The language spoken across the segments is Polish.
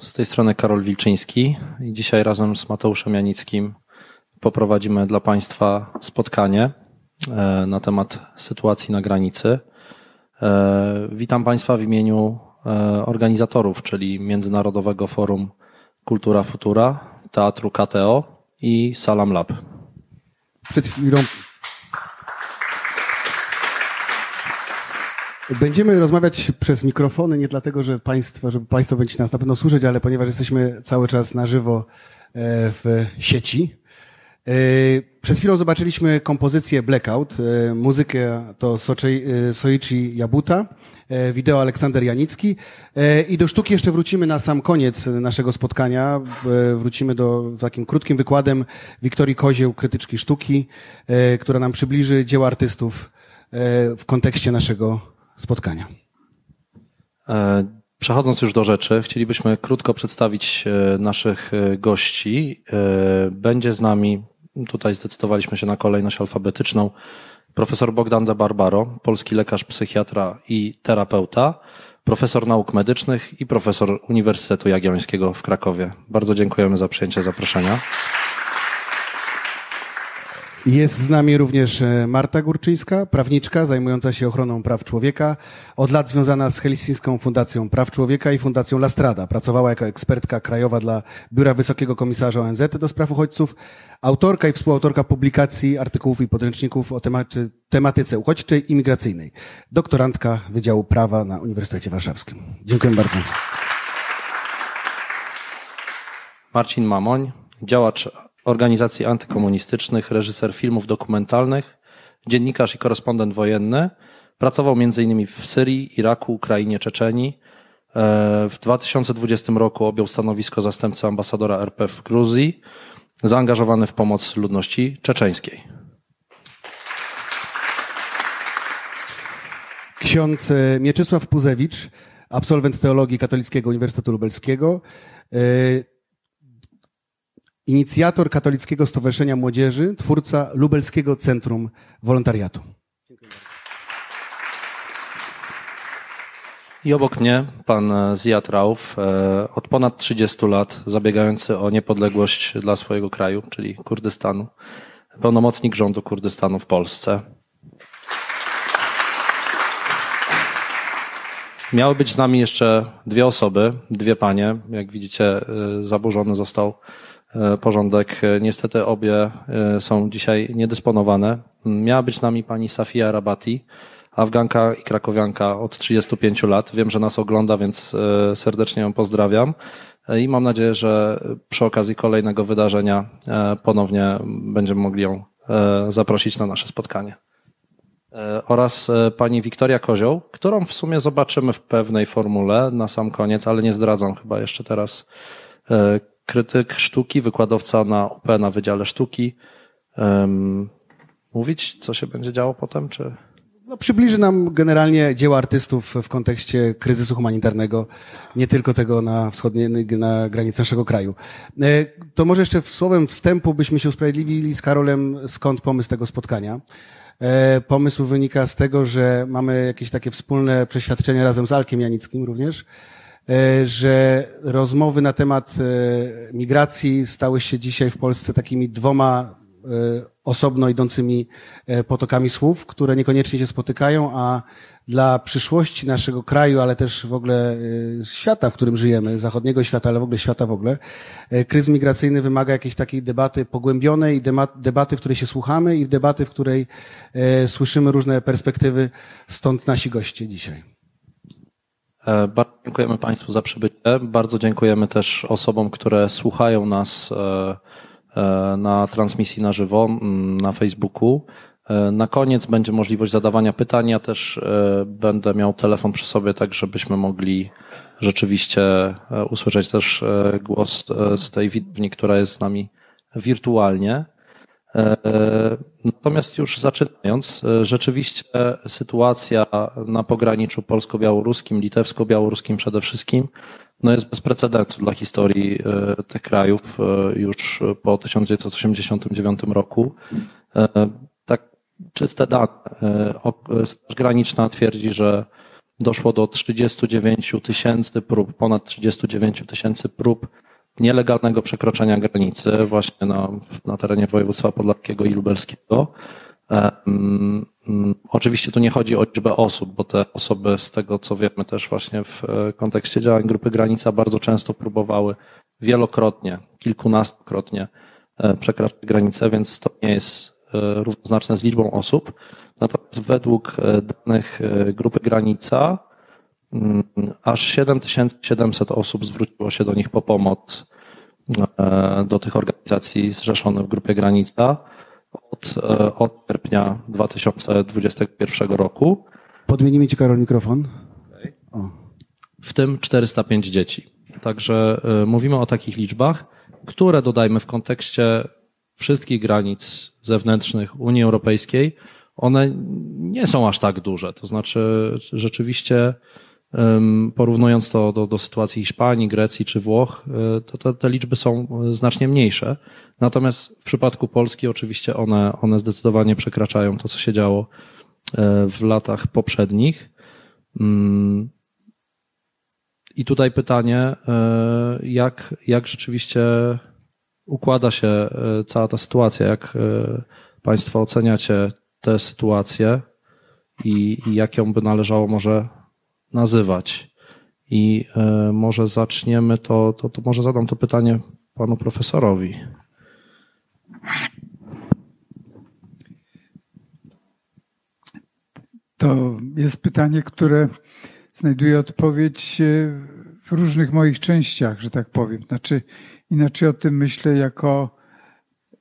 Z tej strony Karol Wilczyński i dzisiaj razem z Mateuszem Janickim poprowadzimy dla Państwa spotkanie e, na temat sytuacji na granicy. E, witam Państwa w imieniu e, organizatorów, czyli Międzynarodowego Forum Kultura Futura, Teatru KTO i Salam Lab. Przed chwilą Będziemy rozmawiać przez mikrofony, nie dlatego, że państwo, żeby Państwo będziecie nas na pewno słyszeć, ale ponieważ jesteśmy cały czas na żywo e, w sieci. E, przed chwilą zobaczyliśmy kompozycję Blackout. E, muzykę to Soichi Jabuta, wideo Aleksander Janicki. I do sztuki jeszcze wrócimy na sam koniec naszego spotkania. Wrócimy do takim krótkim wykładem Wiktorii Kozieł, krytyczki sztuki, która nam przybliży dzieła artystów w kontekście naszego spotkania. E, przechodząc już do rzeczy, chcielibyśmy krótko przedstawić e, naszych e, gości. Będzie z nami, tutaj zdecydowaliśmy się na kolejność alfabetyczną, profesor Bogdan de Barbaro, polski lekarz, psychiatra i terapeuta, profesor nauk medycznych i profesor Uniwersytetu Jagiellońskiego w Krakowie. Bardzo dziękujemy za przyjęcie zaproszenia. Jest z nami również e, Marta Górczyńska, prawniczka zajmująca się ochroną praw człowieka, od lat związana z Helsińską Fundacją Praw Człowieka i Fundacją Lastrada. Pracowała jako ekspertka krajowa dla Biura Wysokiego Komisarza ONZ do spraw uchodźców, autorka i współautorka publikacji, artykułów i podręczników o tematy, tematyce uchodźczej i migracyjnej. Doktorantka Wydziału Prawa na Uniwersytecie Warszawskim. Dziękuję bardzo. Marcin Mamoń, działacz organizacji antykomunistycznych, reżyser filmów dokumentalnych, dziennikarz i korespondent wojenny. Pracował m.in. w Syrii, Iraku, Ukrainie, Czeczenii. E, w 2020 roku objął stanowisko zastępcy ambasadora RP w Gruzji, zaangażowany w pomoc ludności czeczeńskiej. Ksiądz e, Mieczysław Puzewicz, absolwent teologii Katolickiego Uniwersytetu Lubelskiego, e, inicjator Katolickiego Stowarzyszenia Młodzieży, twórca Lubelskiego Centrum Wolontariatu. I obok mnie pan Ziad Rauf, e, od ponad 30 lat zabiegający o niepodległość dla swojego kraju, czyli Kurdystanu, pełnomocnik rządu Kurdystanu w Polsce. Miały być z nami jeszcze dwie osoby, dwie panie. Jak widzicie, e, zaburzony został porządek. E, niestety obie e, są dzisiaj niedysponowane. Miała być z nami pani Safia Rabati, Afganka i Krakowianka od 35 lat. Wiem, że nas ogląda, więc serdecznie ją pozdrawiam. I mam nadzieję, że przy okazji kolejnego wydarzenia ponownie będziemy mogli ją zaprosić na nasze spotkanie. Oraz pani Wiktoria Kozioł, którą w sumie zobaczymy w pewnej formule na sam koniec, ale nie zdradzam chyba jeszcze teraz krytyk sztuki, wykładowca na UP na Wydziale Sztuki. Um, mówić, co się będzie działo potem, czy... No, przybliży nam generalnie dzieła artystów w kontekście kryzysu humanitarnego, nie tylko tego na wschodniej, na granicy naszego kraju. E, to może jeszcze słowem wstępu byśmy się usprawiedliwili z Karolem, skąd pomysł tego spotkania. E, pomysł wynika z tego, że mamy jakieś takie wspólne przeświadczenie razem z Alkiem Janickim również, że rozmowy na temat e, migracji stały się dzisiaj w Polsce takimi dwoma e, osobno idącymi potokami słów, które niekoniecznie się spotykają, a dla przyszłości naszego kraju, ale też w ogóle świata, w którym żyjemy, zachodniego świata, ale w ogóle świata w ogóle, kryzys migracyjny wymaga jakiejś takiej debaty pogłębionej, debaty, w której się słuchamy i debaty, w której słyszymy różne perspektywy, stąd nasi goście dzisiaj. E, bardzo dziękujemy Państwu za przybycie. Bardzo dziękujemy też osobom, które słuchają nas e, e, na transmisji na żywo na Facebooku. Na koniec będzie możliwość zadawania pytań. Ja też będę miał telefon przy sobie, tak żebyśmy mogli rzeczywiście usłyszeć też głos z tej widowni, która jest z nami wirtualnie. E, natomiast już zaczynając, e, rzeczywiście sytuacja na pograniczu polsko-białoruskim, litewsko-białoruskim przede wszystkim, no jest bez precedensu dla historii e, tych krajów już po 1989 roku. Tak czyste dane. Straż Graniczna twierdzi, że doszło do 39 tysięcy prób, ponad 39 tysięcy prób nielegalnego przekroczenia granicy właśnie na, na terenie województwa podlaskiego i lubelskiego. Um, oczywiście tu nie chodzi o liczbę osób, bo te osoby z tego co wiemy też właśnie w e, kontekście działań Grupy Granica bardzo często próbowały wielokrotnie, kilkunastokrotnie e, przekraczać granicę, więc to nie jest e, równoznaczne z liczbą osób. Natomiast według danych Grupy Granica mm, aż 7700 osób zwróciło się do nich po pomoc do tych organizacji zrzeszonych w Grupie Granica od, e, od sierpnia 2021 roku. Podmienimy Ci, Karol, mikrofon. W tym 405 dzieci. Także e, mówimy o takich liczbach, które dodajmy w kontekście wszystkich granic zewnętrznych Unii Europejskiej, one nie są aż tak duże. To znaczy, rzeczywiście, porównując to do, do sytuacji Hiszpanii, Grecji czy Włoch, e, to te, te liczby są znacznie mniejsze. Natomiast w przypadku Polski oczywiście one, one zdecydowanie przekraczają to, co się działo e, w latach poprzednich. Mm. I tutaj pytanie, e, jak, jak rzeczywiście układa się e, cała ta sytuacja, jak Państwo oceniacie tę sytuację i, i jak ją by należało może nazywać. I może zaczniemy to, to, to może zadam to pytanie panu profesorowi. To jest pytanie, które znajduje odpowiedź e, w różnych moich częściach, że tak powiem. Znaczy, inaczej o tym myślę jako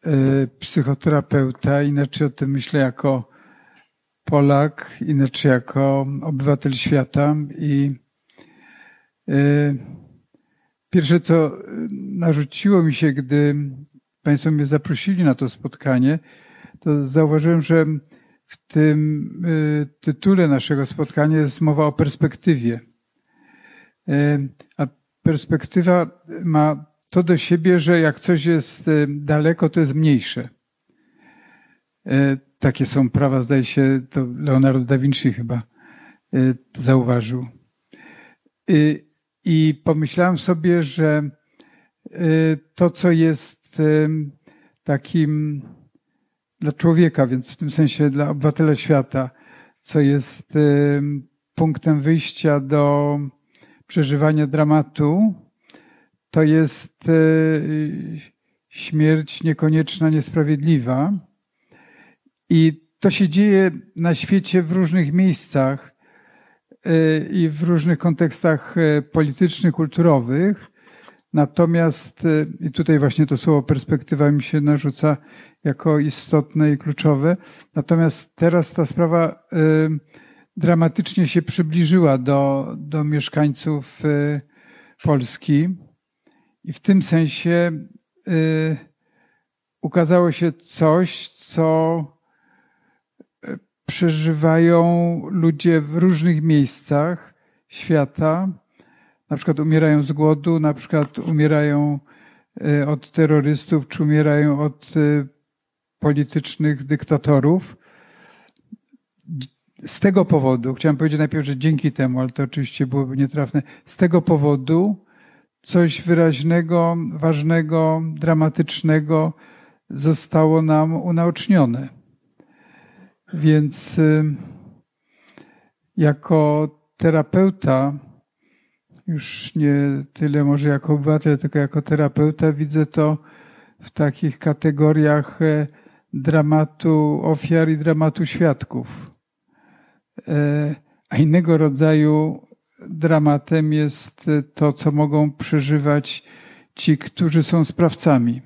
e, psychoterapeuta, inaczej o tym myślę jako Polak, inaczej jako obywatel świata i e, pierwsze, co narzuciło mi się, gdy Państwo mnie zaprosili na to spotkanie, to zauważyłem, że w tym y, tytule naszego spotkania jest mowa o perspektywie. Y, a perspektywa ma to do siebie, że jak coś jest y, daleko, to jest mniejsze. Takie są prawa, zdaje się, to Leonardo da Vinci chyba zauważył. I pomyślałem sobie, że to, co jest takim dla człowieka, więc w tym sensie dla obywatela świata, co jest punktem wyjścia do przeżywania dramatu, to jest e, śmierć niekonieczna, niesprawiedliwa. I to się dzieje na świecie w różnych miejscach e, i w różnych kontekstach e, politycznych, kulturowych. Natomiast, y, i tutaj właśnie to słowo perspektywa mi się narzuca jako istotne i kluczowe, natomiast teraz ta sprawa dramatycznie się przybliżyła do, do mieszkańców Polski i w tym sensie ukazało się coś, co przeżywają ludzie w różnych miejscach świata na przykład umierają z głodu, na przykład umierają e, od terrorystów, czy umierają od e, politycznych dyktatorów. Z tego powodu, chciałem powiedzieć najpierw, że dzięki temu, ale to oczywiście byłoby nietrafne, z tego powodu coś wyraźnego, ważnego, dramatycznego zostało nam unaocznione. Więc e, jako terapeuta już nie tyle może jako obywatel, tylko jako terapeuta widzę to w takich kategoriach e, dramatu ofiar i dramatu świadków. E, a innego rodzaju dramatem jest to, co mogą przeżywać ci, którzy są sprawcami.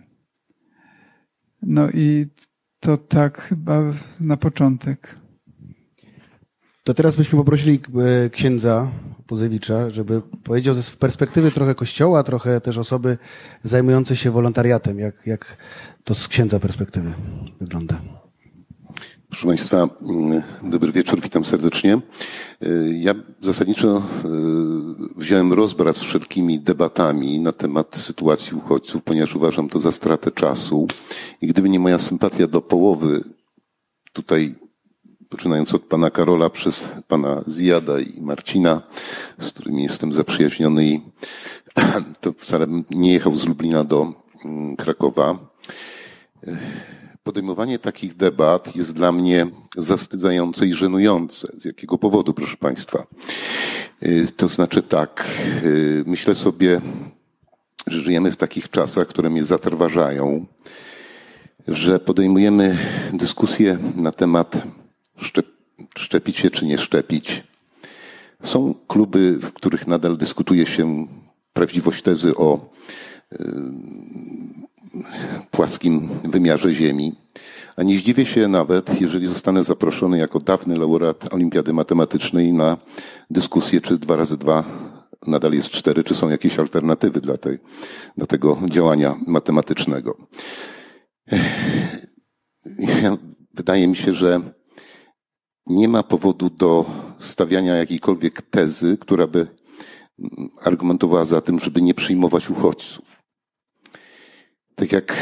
No i to tak chyba na początek. To teraz byśmy poprosili e, księdza Puzewicza, żeby powiedział z perspektywy trochę kościoła, trochę też osoby zajmującej się wolontariatem, jak, jak to z księdza perspektywy wygląda. Proszę Państwa, mm, dobry wieczór, witam serdecznie. Y, ja zasadniczo y, wziąłem rozbrat z wszelkimi debatami na temat sytuacji uchodźców, ponieważ uważam to za stratę czasu. I gdyby nie moja sympatia do połowy tutaj poczynając od pana Karola przez pana Zjada i Marcina, z którymi jestem zaprzyjaźniony i to wcale nie jechał z Lublina do mm, Krakowa. Podejmowanie takich debat jest dla mnie zastydzające i żenujące. Z jakiego powodu, proszę państwa? To znaczy tak, myślę sobie, że żyjemy w takich czasach, które mnie zatrważają, że podejmujemy dyskusję na temat szczepić się czy nie szczepić. Są kluby, w których nadal dyskutuje się prawdziwość tezy o płaskim wymiarze Ziemi. A nie zdziwię się nawet, jeżeli zostanę zaproszony jako dawny laureat Olimpiady Matematycznej na dyskusję, czy dwa razy dwa nadal jest cztery, czy są jakieś alternatywy dla, tej, dla tego działania matematycznego. Wydaje mi się, że nie ma powodu do stawiania jakiejkolwiek tezy, która by argumentowała za tym, żeby nie przyjmować uchodźców. Tak jak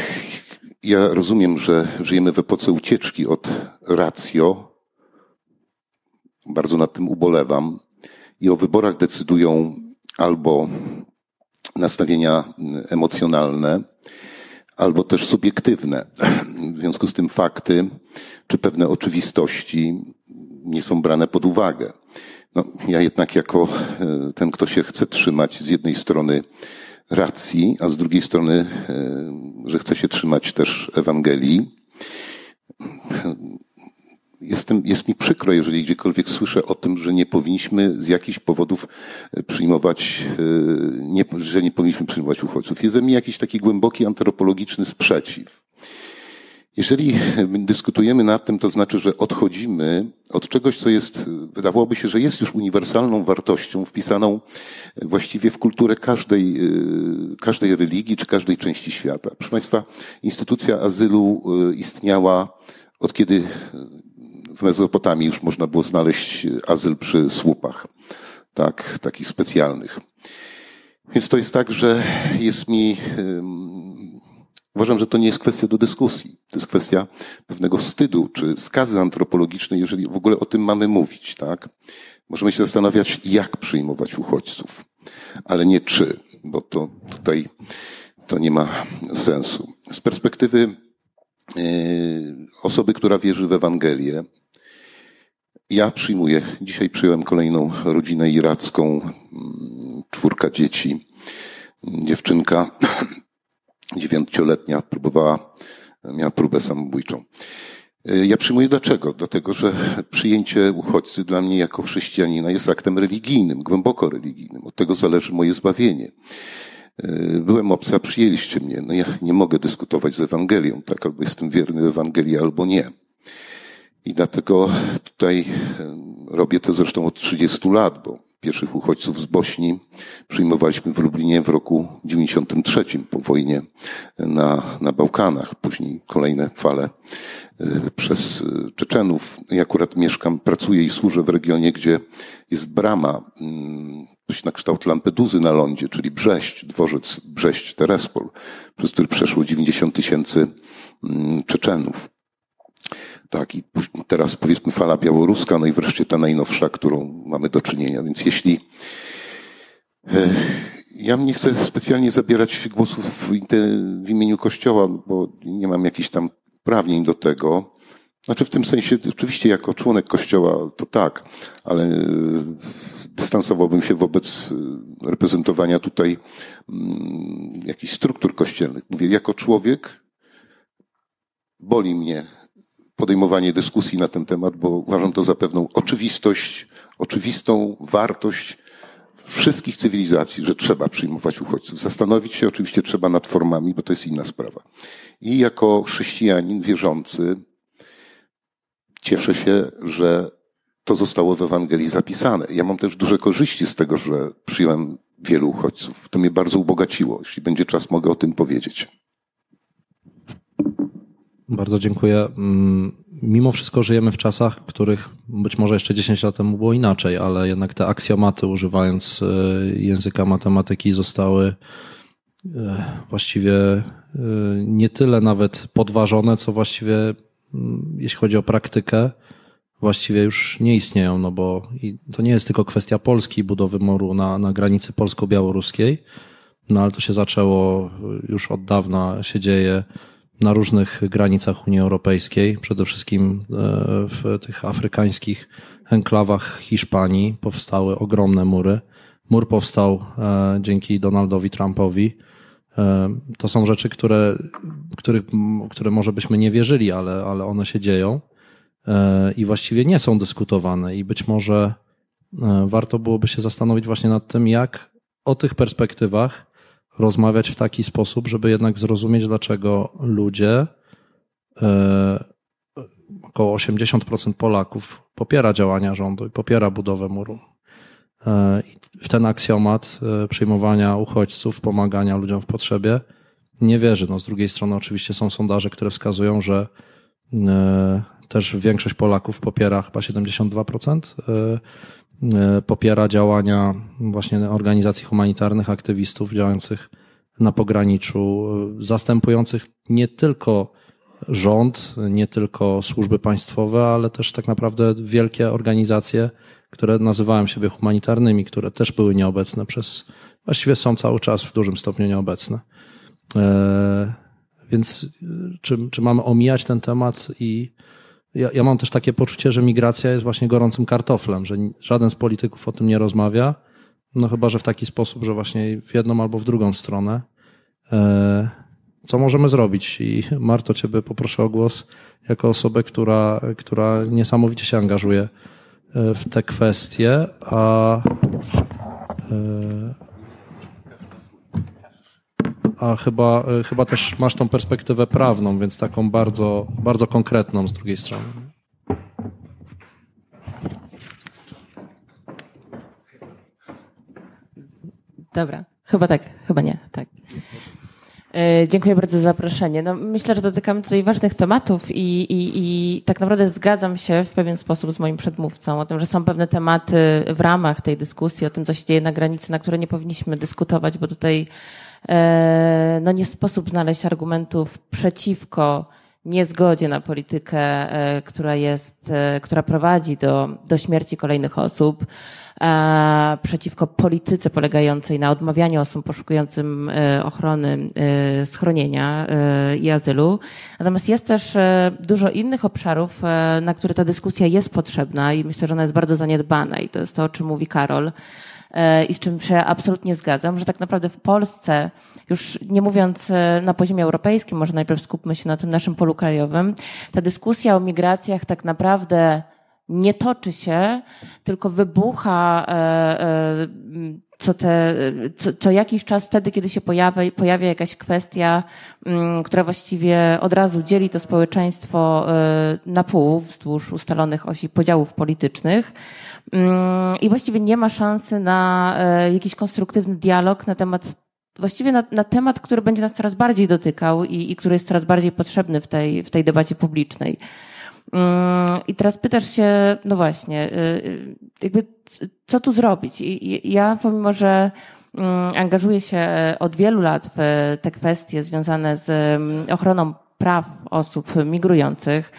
ja rozumiem, że żyjemy w epoce ucieczki od ratio, bardzo nad tym ubolewam, i o wyborach decydują albo nastawienia emocjonalne, albo też subiektywne. W związku z tym fakty czy pewne oczywistości nie są brane pod uwagę. No, ja jednak jako e, ten, kto się chce trzymać z jednej strony racji, a z drugiej strony, e, że chce się trzymać też Ewangelii, jestem, jest mi przykro, jeżeli gdziekolwiek słyszę o tym, że nie powinniśmy z jakichś powodów e, przyjmować, nie, że nie powinniśmy przyjmować uchodźców. Jest ze mnie jakiś taki głęboki antropologiczny sprzeciw. Jeżeli dyskutujemy nad tym, to znaczy, że odchodzimy od czegoś, co jest, wydawałoby się, że jest już uniwersalną wartością wpisaną właściwie w kulturę każdej, y, każdej religii czy każdej części świata. Proszę Państwa, instytucja azylu y, istniała od kiedy y, w Mezopotamii już można było znaleźć azyl przy słupach, tak, takich specjalnych. Więc to jest tak, że jest mi Uważam, że to nie jest kwestia do dyskusji. To jest kwestia pewnego wstydu czy skazy antropologicznej, jeżeli w ogóle o tym mamy mówić, tak? Możemy się zastanawiać, jak przyjmować uchodźców, ale nie czy, bo to tutaj to nie ma sensu. Z perspektywy yy, osoby, która wierzy w Ewangelię, ja przyjmuję, dzisiaj przyjąłem kolejną rodzinę iracką, mm, czwórka dzieci, dziewczynka dziewięcioletnia próbowała, miała próbę samobójczą. Ja przyjmuję dlaczego? Dlatego, że przyjęcie uchodźcy dla mnie jako chrześcijanina jest aktem religijnym, głęboko religijnym. Od tego zależy moje zbawienie. Byłem obcy, a przyjęliście mnie. No ja nie mogę dyskutować z Ewangelią, tak? Albo jestem wierny Ewangelii, albo nie. I dlatego tutaj robię to zresztą od 30 lat, bo pierwszych uchodźców z Bośni przyjmowaliśmy w Lublinie w roku 93 po wojnie na, na Bałkanach. Później kolejne fale e, przez e, Czeczenów. Ja akurat mieszkam, pracuję i służę w regionie, gdzie jest brama, mm, coś na kształt Lampeduzy na lądzie, czyli Brześć, dworzec Brześć-Terespol, przez który przeszło 90 tysięcy mm, Czeczenów. Tak, i teraz powiedzmy fala białoruska, no i wreszcie ta najnowsza, którą mamy do czynienia. Więc jeśli e, ja nie chcę specjalnie zabierać głosów w, w imieniu Kościoła, bo nie mam jakichś tam prawnień do tego. Znaczy w tym sensie, oczywiście jako członek Kościoła to tak, ale e, dystansowałbym się wobec e, reprezentowania tutaj mm, jakichś struktur kościelnych. Mówię, jako człowiek boli mnie podejmowanie dyskusji na ten temat, bo uważam to za pewną oczywistość, oczywistą wartość wszystkich cywilizacji, że trzeba przyjmować uchodźców. Zastanowić się oczywiście trzeba nad formami, bo to jest inna sprawa. I jako chrześcijanin wierzący cieszę się, że to zostało w Ewangelii zapisane. Ja mam też duże korzyści z tego, że przyjąłem wielu uchodźców. To mnie bardzo ubogaciło. Jeśli będzie czas, mogę o tym powiedzieć. Bardzo dziękuję. Mm, mimo wszystko żyjemy w czasach, w których być może jeszcze 10 lat temu było inaczej, ale jednak te aksjomaty, używając e, języka matematyki, zostały e, właściwie e, nie tyle nawet podważone, co właściwie, mm, jeśli chodzi o praktykę, właściwie już nie istnieją, no bo to nie jest tylko kwestia Polski, budowy muru na, na granicy polsko-białoruskiej, no ale to się zaczęło już od dawna, się dzieje na różnych granicach Unii Europejskiej, przede wszystkim e, w tych afrykańskich enklawach Hiszpanii powstały ogromne mury. Mur powstał e, dzięki Donaldowi Trumpowi. E, to są rzeczy, które, które, które może byśmy nie wierzyli, ale, ale one się dzieją i właściwie nie są dyskutowane. I być może warto byłoby się zastanowić właśnie nad tym, jak o tych perspektywach rozmawiać w taki sposób, żeby jednak zrozumieć, dlaczego ludzie, e, około 80% Polaków popiera działania rządu i popiera budowę muru. E, w ten aksjomat e, przyjmowania uchodźców, pomagania ludziom w potrzebie nie wierzy. No, z drugiej strony oczywiście są sondaże, które wskazują, że też większość Polaków popiera chyba 72% E, popiera działania właśnie organizacji humanitarnych, aktywistów działających na pograniczu, e, zastępujących nie tylko rząd, nie tylko służby państwowe, ale też tak naprawdę wielkie organizacje, które nazywałem siebie humanitarnymi, które też były nieobecne przez, właściwie są cały czas w dużym stopniu nieobecne. E, więc czy, czy mamy omijać ten temat i ja, ja mam też takie poczucie, że migracja jest właśnie gorącym kartoflem, że żaden z polityków o tym nie rozmawia, no chyba, że w taki sposób, że właśnie w jedną albo w drugą stronę. E, co możemy zrobić? I Marto, Ciebie poproszę o głos jako osobę, która, która niesamowicie się angażuje e, w te kwestie, a e, a chyba, e, chyba też masz tą perspektywę prawną, więc taką bardzo, bardzo konkretną z drugiej strony. Dobra, chyba tak, chyba nie, tak. E, dziękuję bardzo za zaproszenie. No, myślę, że dotykamy tutaj ważnych tematów i, i, i tak naprawdę zgadzam się w pewien sposób z moim przedmówcą o tym, że są pewne tematy w ramach tej dyskusji, o tym, co się dzieje na granicy, na które nie powinniśmy dyskutować, bo tutaj no nie sposób znaleźć argumentów przeciwko niezgodzie na politykę, e, która jest, e, która prowadzi do, do śmierci kolejnych osób, przeciwko polityce polegającej na odmawianiu osobom poszukującym ochrony, schronienia i azylu. Natomiast jest też dużo innych obszarów, na które ta dyskusja jest potrzebna i myślę, że ona jest bardzo zaniedbana i to jest to, o czym mówi Karol. E, i z czym się absolutnie zgadzam, że tak naprawdę w Polsce, już nie mówiąc e, na poziomie europejskim, może najpierw skupmy się na tym naszym polu krajowym, ta dyskusja o migracjach tak naprawdę nie toczy się, tylko wybucha e, co, te, co, co, jakiś czas wtedy, kiedy się pojawia, pojawia jakaś kwestia, mm, która właściwie od razu dzieli to społeczeństwo na pół wzdłuż ustalonych osi podziałów politycznych. Mm, I właściwie nie ma szansy na e, jakiś konstruktywny dialog na temat właściwie na, na, temat, który będzie nas coraz bardziej dotykał i, i, który jest coraz bardziej potrzebny w tej, w tej debacie publicznej. Mm, I teraz pytasz się, no właśnie, e, e, jakby co tu zrobić? I ja pomimo, że mm, angażuję się od wielu lat w te kwestie związane z ochroną praw osób migrujących,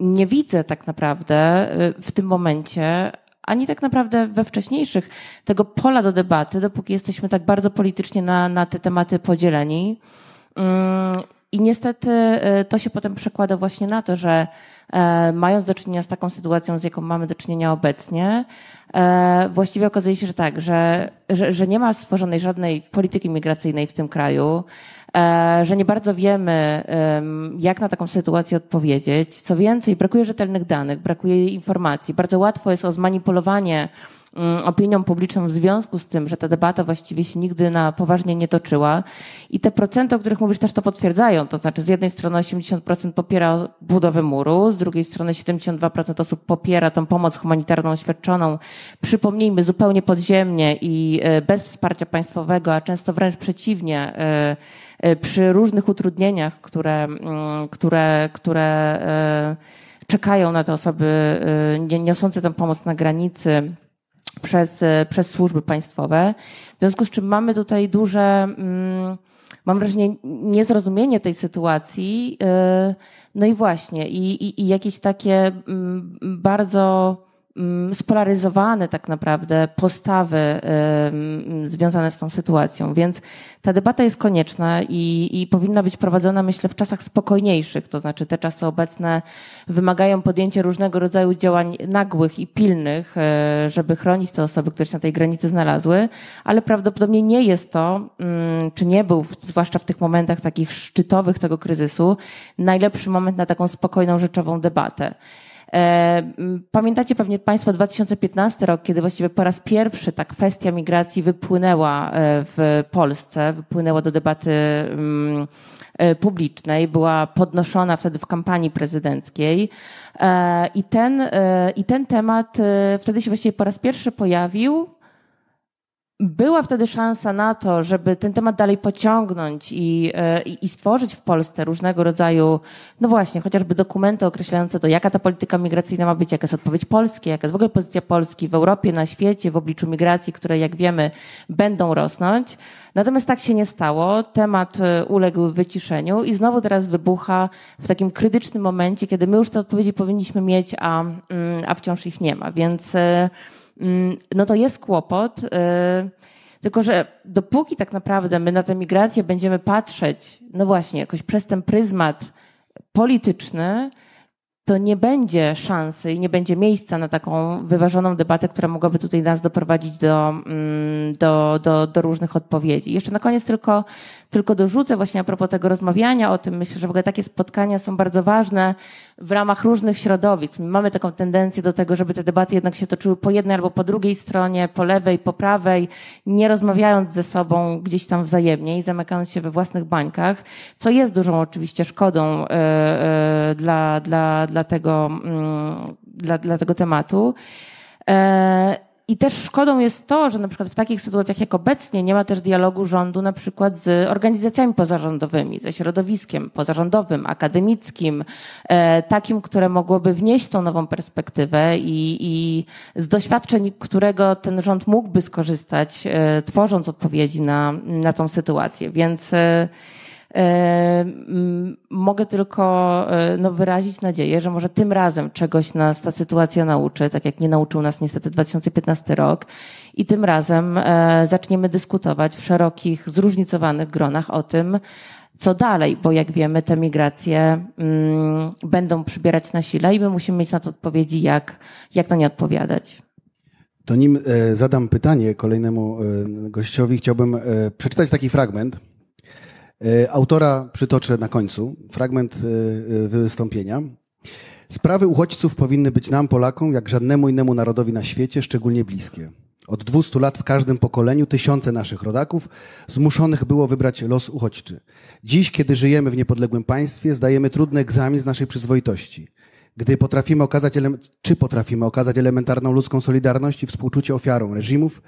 nie widzę tak naprawdę y, w tym momencie, ani tak naprawdę we wcześniejszych, tego pola do debaty, dopóki jesteśmy tak bardzo politycznie na, na te tematy podzieleni. Mm, I niestety y, to się potem przekłada właśnie na to, że e, mając do czynienia z taką sytuacją, z jaką mamy do czynienia obecnie, e, właściwie okazuje się, że tak, że, że, że nie ma stworzonej żadnej polityki migracyjnej w tym kraju, że nie bardzo wiemy, jak na taką sytuację odpowiedzieć. Co więcej, brakuje rzetelnych danych, brakuje informacji. Bardzo łatwo jest o zmanipulowanie Mm, opinią publiczną w związku z tym, że ta debata właściwie się nigdy na poważnie nie toczyła. I te procenty, o których mówisz, też to potwierdzają. To znaczy, z jednej strony 80% popiera budowę muru, z drugiej strony 72% osób popiera tą pomoc humanitarną świadczoną, przypomnijmy, zupełnie podziemnie i e, bez wsparcia państwowego, a często wręcz przeciwnie, e, e, przy różnych utrudnieniach, które, mm, które, które czekają na te osoby niosące tę pomoc na granicy przez, przez służby państwowe. W związku z czym mamy tutaj duże, mm, mam wrażenie, niezrozumienie tej sytuacji. No i właśnie, i, i, i jakieś takie mm, bardzo spolaryzowane tak naprawdę postawy związane z tą sytuacją. Więc ta debata jest konieczna i, i powinna być prowadzona, myślę, w czasach spokojniejszych. To znaczy, te czasy obecne wymagają podjęcia różnego rodzaju działań nagłych i pilnych, e, żeby chronić te osoby, które się na tej granicy znalazły, ale prawdopodobnie nie jest to, mm, czy nie był, zwłaszcza w tych momentach takich szczytowych tego kryzysu, najlepszy moment na taką spokojną, rzeczową debatę. E, pamiętacie pewnie Państwo 2015 rok, kiedy właściwie po raz pierwszy ta kwestia migracji wypłynęła e, w Polsce, wypłynęła do debaty e, publicznej, była podnoszona wtedy w kampanii prezydenckiej. I ten, i ten temat wtedy się właściwie po raz pierwszy pojawił była wtedy szansa na to, żeby ten temat dalej pociągnąć i, e, i, i, stworzyć w Polsce różnego rodzaju, no właśnie, chociażby dokumenty określające to, jaka ta polityka migracyjna ma być, jaka jest odpowiedź Polski, jaka jest w ogóle pozycja Polski w Europie, na świecie, w obliczu migracji, które, jak wiemy, będą rosnąć. Natomiast tak się nie stało. Temat e, uległ wyciszeniu i znowu teraz wybucha w takim krytycznym momencie, kiedy my już te odpowiedzi powinniśmy mieć, a, mm, a wciąż ich nie ma. Więc e, no to jest kłopot. Y, tylko, że dopóki tak naprawdę my na tę migrację będziemy patrzeć, no właśnie, jakoś przez ten pryzmat polityczny, to nie będzie szansy i nie będzie miejsca na taką wyważoną debatę, która mogłaby tutaj nas doprowadzić do, mm, do, do, do różnych odpowiedzi. Jeszcze na koniec tylko, tylko dorzucę właśnie a propos tego rozmawiania o tym. Myślę, że w ogóle takie spotkania są bardzo ważne w ramach różnych środowisk. My mamy taką tendencję do tego, żeby te debaty jednak się toczyły po jednej albo po drugiej stronie, po lewej, po prawej, nie rozmawiając ze sobą gdzieś tam wzajemnie i zamykając się we własnych bańkach, co jest dużą oczywiście szkodą e, e, dla, dla, dla, tego, mm, dla, dla tego tematu. I też szkodą jest to, że na przykład w takich sytuacjach jak obecnie nie ma też dialogu rządu na przykład z organizacjami pozarządowymi, ze środowiskiem pozarządowym, akademickim, e, takim, które mogłoby wnieść tą nową perspektywę i, i z doświadczeń, którego ten rząd mógłby skorzystać, e, tworząc odpowiedzi na, na tą sytuację. Więc E, mogę tylko e, no, wyrazić nadzieję, że może tym razem czegoś nas ta sytuacja nauczy, tak jak nie nauczył nas niestety 2015 rok. I tym razem e, zaczniemy dyskutować w szerokich, zróżnicowanych gronach o tym, co dalej, bo jak wiemy, te migracje mm, będą przybierać na sile i my musimy mieć na to odpowiedzi, jak, jak na nie odpowiadać. To nim zadam pytanie kolejnemu gościowi, chciałbym przeczytać taki fragment E, autora przytoczę na końcu, fragment e, e, wystąpienia. Sprawy uchodźców powinny być nam, Polakom, jak żadnemu innemu narodowi na świecie, szczególnie bliskie. Od 200 lat w każdym pokoleniu tysiące naszych rodaków zmuszonych było wybrać los uchodźczy. Dziś, kiedy żyjemy w niepodległym państwie, zdajemy trudny egzamin z naszej przyzwoitości. Gdy potrafimy okazać, czy potrafimy okazać elementarną ludzką solidarność i współczucie ofiarom reżimów,